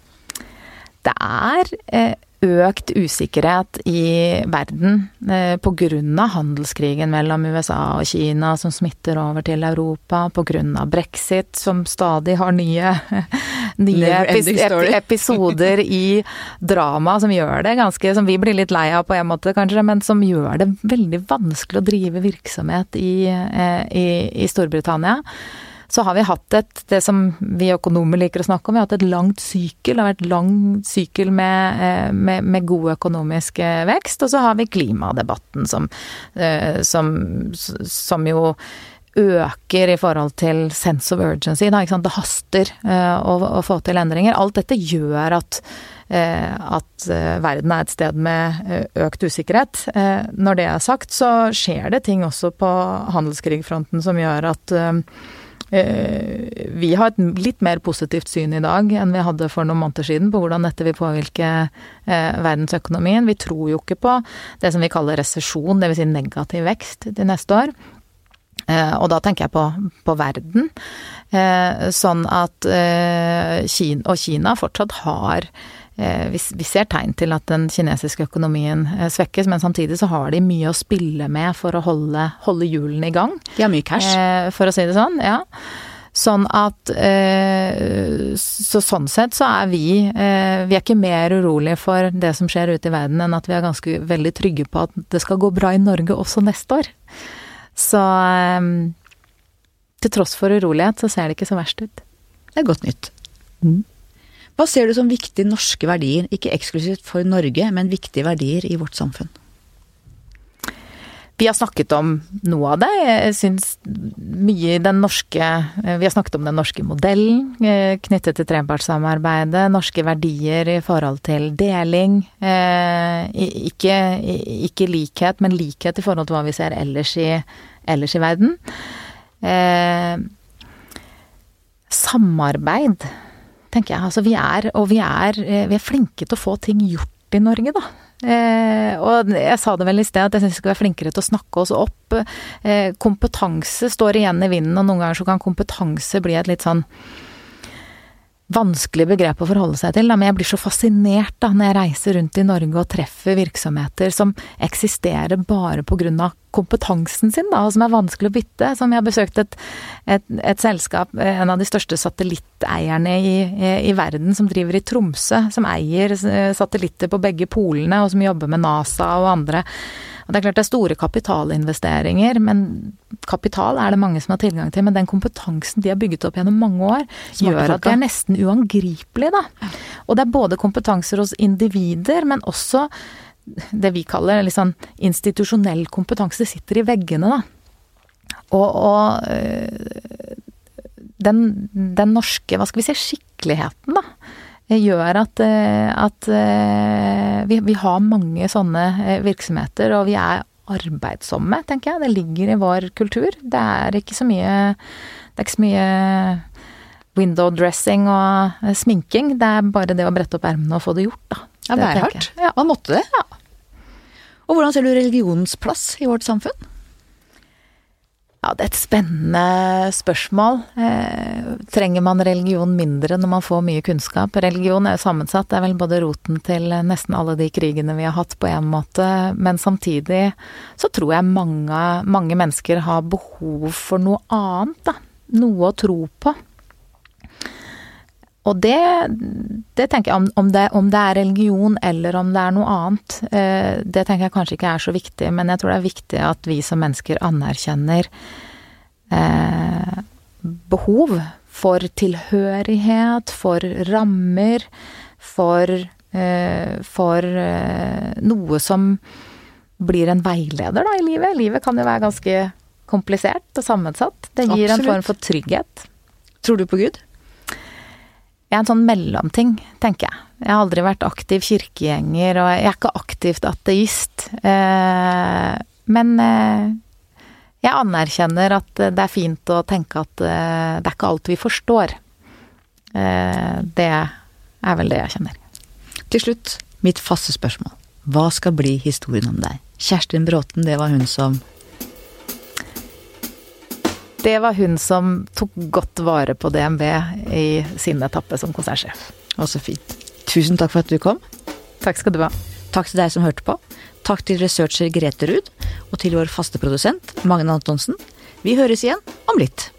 Det er eh, økt usikkerhet i verden eh, pga. handelskrigen mellom USA og Kina som smitter over til Europa, pga. brexit som stadig har nye, nye epis episoder i drama som gjør det ganske Som vi blir litt lei av på en måte, kanskje, men som gjør det veldig vanskelig å drive virksomhet i, eh, i, i Storbritannia så har vi hatt et, det som vi økonomer liker å snakke om, vi har hatt et langt sykel. Det har vært lang sykel med, eh, med, med, god økonomisk eh, vekst. Og så har vi klimadebatten som, eh, som, som jo øker i forhold til sense of urgency. Da, det haster å, å, få til endringer. Alt dette gjør at, at verden er et sted med økt usikkerhet. Når det er sagt, så skjer det ting også på handelskrigfronten som gjør at vi har et litt mer positivt syn i dag enn vi hadde for noen måneder siden på hvordan dette vil påvirke eh, verdensøkonomien. Vi tror jo ikke på det som vi kaller resesjon, dvs. Si negativ vekst de neste år. Eh, og da tenker jeg på, på verden. Sånn at Kina, og Kina fortsatt har Eh, vi, ser tegn til at den kinesiske økonomien eh, svekkes, men samtidig så har de mye å spille med for å holde, holde hjulene i gang. De har mye cash. Eh, for å si det sånn, ja. Sånn at Så sånn sett så er vi Vi er ikke mer urolige for det som skjer ute i verden, enn at vi er ganske veldig trygge på at det skal gå bra i Norge også neste år. Så til tross for urolighet, så ser det ikke så verst ut. Det er godt nytt. Mm. Hva ser du som viktige norske verdier, ikke eksklusivt for Norge, men viktige verdier i vårt samfunn? Vi har snakket om noe av det. Jeg syns mye den norske Vi har snakket om den norske modellen eh, knyttet til trepartssamarbeidet. Norske verdier i forhold til deling. Eh, ikke, ikke, likhet, men likhet i forhold til hva vi ser ellers i, ellers i verden. Eh, samarbeid tenker jeg. Altså vi er, og vi er, eh, vi er flinke til å få ting gjort i Norge, da. Eh, og jeg sa det vel i sted at jeg syns vi skal være flinkere til å snakke oss opp. Eh, kompetanse står igjen i vinden, og noen ganger så kan kompetanse bli et litt sånn vanskelig begrep å forholde seg til, men jeg blir så fascinert da når jeg reiser rundt i Norge og treffer virksomheter som eksisterer bare på grunn av kompetansen sin, da, og som er vanskelig å bytte. Som jeg har besøkt et, et, et selskap, en av de største satellitteierne i, i, i, verden, som driver i Tromsø, som eier satellitter på begge polene, og som jobber med NASA og andre og det er klart det er store kapitalinvesteringer, men kapital er det mange som har tilgang til. Men den kompetansen de har bygget opp gjennom mange år, gjør at de er nesten uangripelige, da. Og det er både kompetanser hos individer, men også det vi kaller liksom institusjonell kompetanse sitter i veggene, da. Og, og øh, den, den norske, hva skal vi si, skikkeligheten, da gjør at, eh, at eh, vi, vi, har mange sånne eh, virksomheter, og vi er arbeidsomme, tenker jeg. Det ligger i vår kultur. Det er ikke så mye Det er ikke så mye window dressing og sminking. Det er bare det å brette opp ermene og få det gjort, da. Ja, det er hardt. Ja. Man måtte det. Ja. Og hvordan ser du religionens plass i vårt samfunn? Ja, det er et spennende spørsmål. Eh, trenger man religion mindre når man får mye kunnskap? Religion er jo sammensatt, det er vel både roten til nesten alle de krigene vi har hatt på en måte, men samtidig så tror jeg mange, mange mennesker har behov for noe annet, da. Noe å tro på. Og det, det, tenker jeg om, om, det, om, det, er religion eller om det er noe annet, eh, det tenker jeg kanskje ikke er så viktig, men jeg tror det er viktig at vi som mennesker anerkjenner eh, behov for tilhørighet, for rammer, for, eh, for eh, noe som blir en veileder da, i livet. Livet kan jo være ganske komplisert og sammensatt. Det gir Absolutt. en form for trygghet. Tror du på Gud? Jeg er en sånn mellomting, tenker jeg. Jeg har aldri vært aktiv kirkegjenger, og jeg er ikke aktivt ateist. Eh, men eh, jeg anerkjenner at det er fint å tenke at eh, det er ikke alt vi forstår. Det er vel det jeg kjenner. Til slutt, mitt faste spørsmål. Hva skal bli historien om deg? Kjerstin Bråten, det var hun som det var hun som tok godt vare på DNB i sin etappe som konsernsjef. Å, så fint. Tusen takk for at du kom. Takk skal du ha. Takk til deg som hørte på. Takk til researcher Grete Ruud, og til vår faste produsent Magne Antonsen. Vi høres igjen om litt.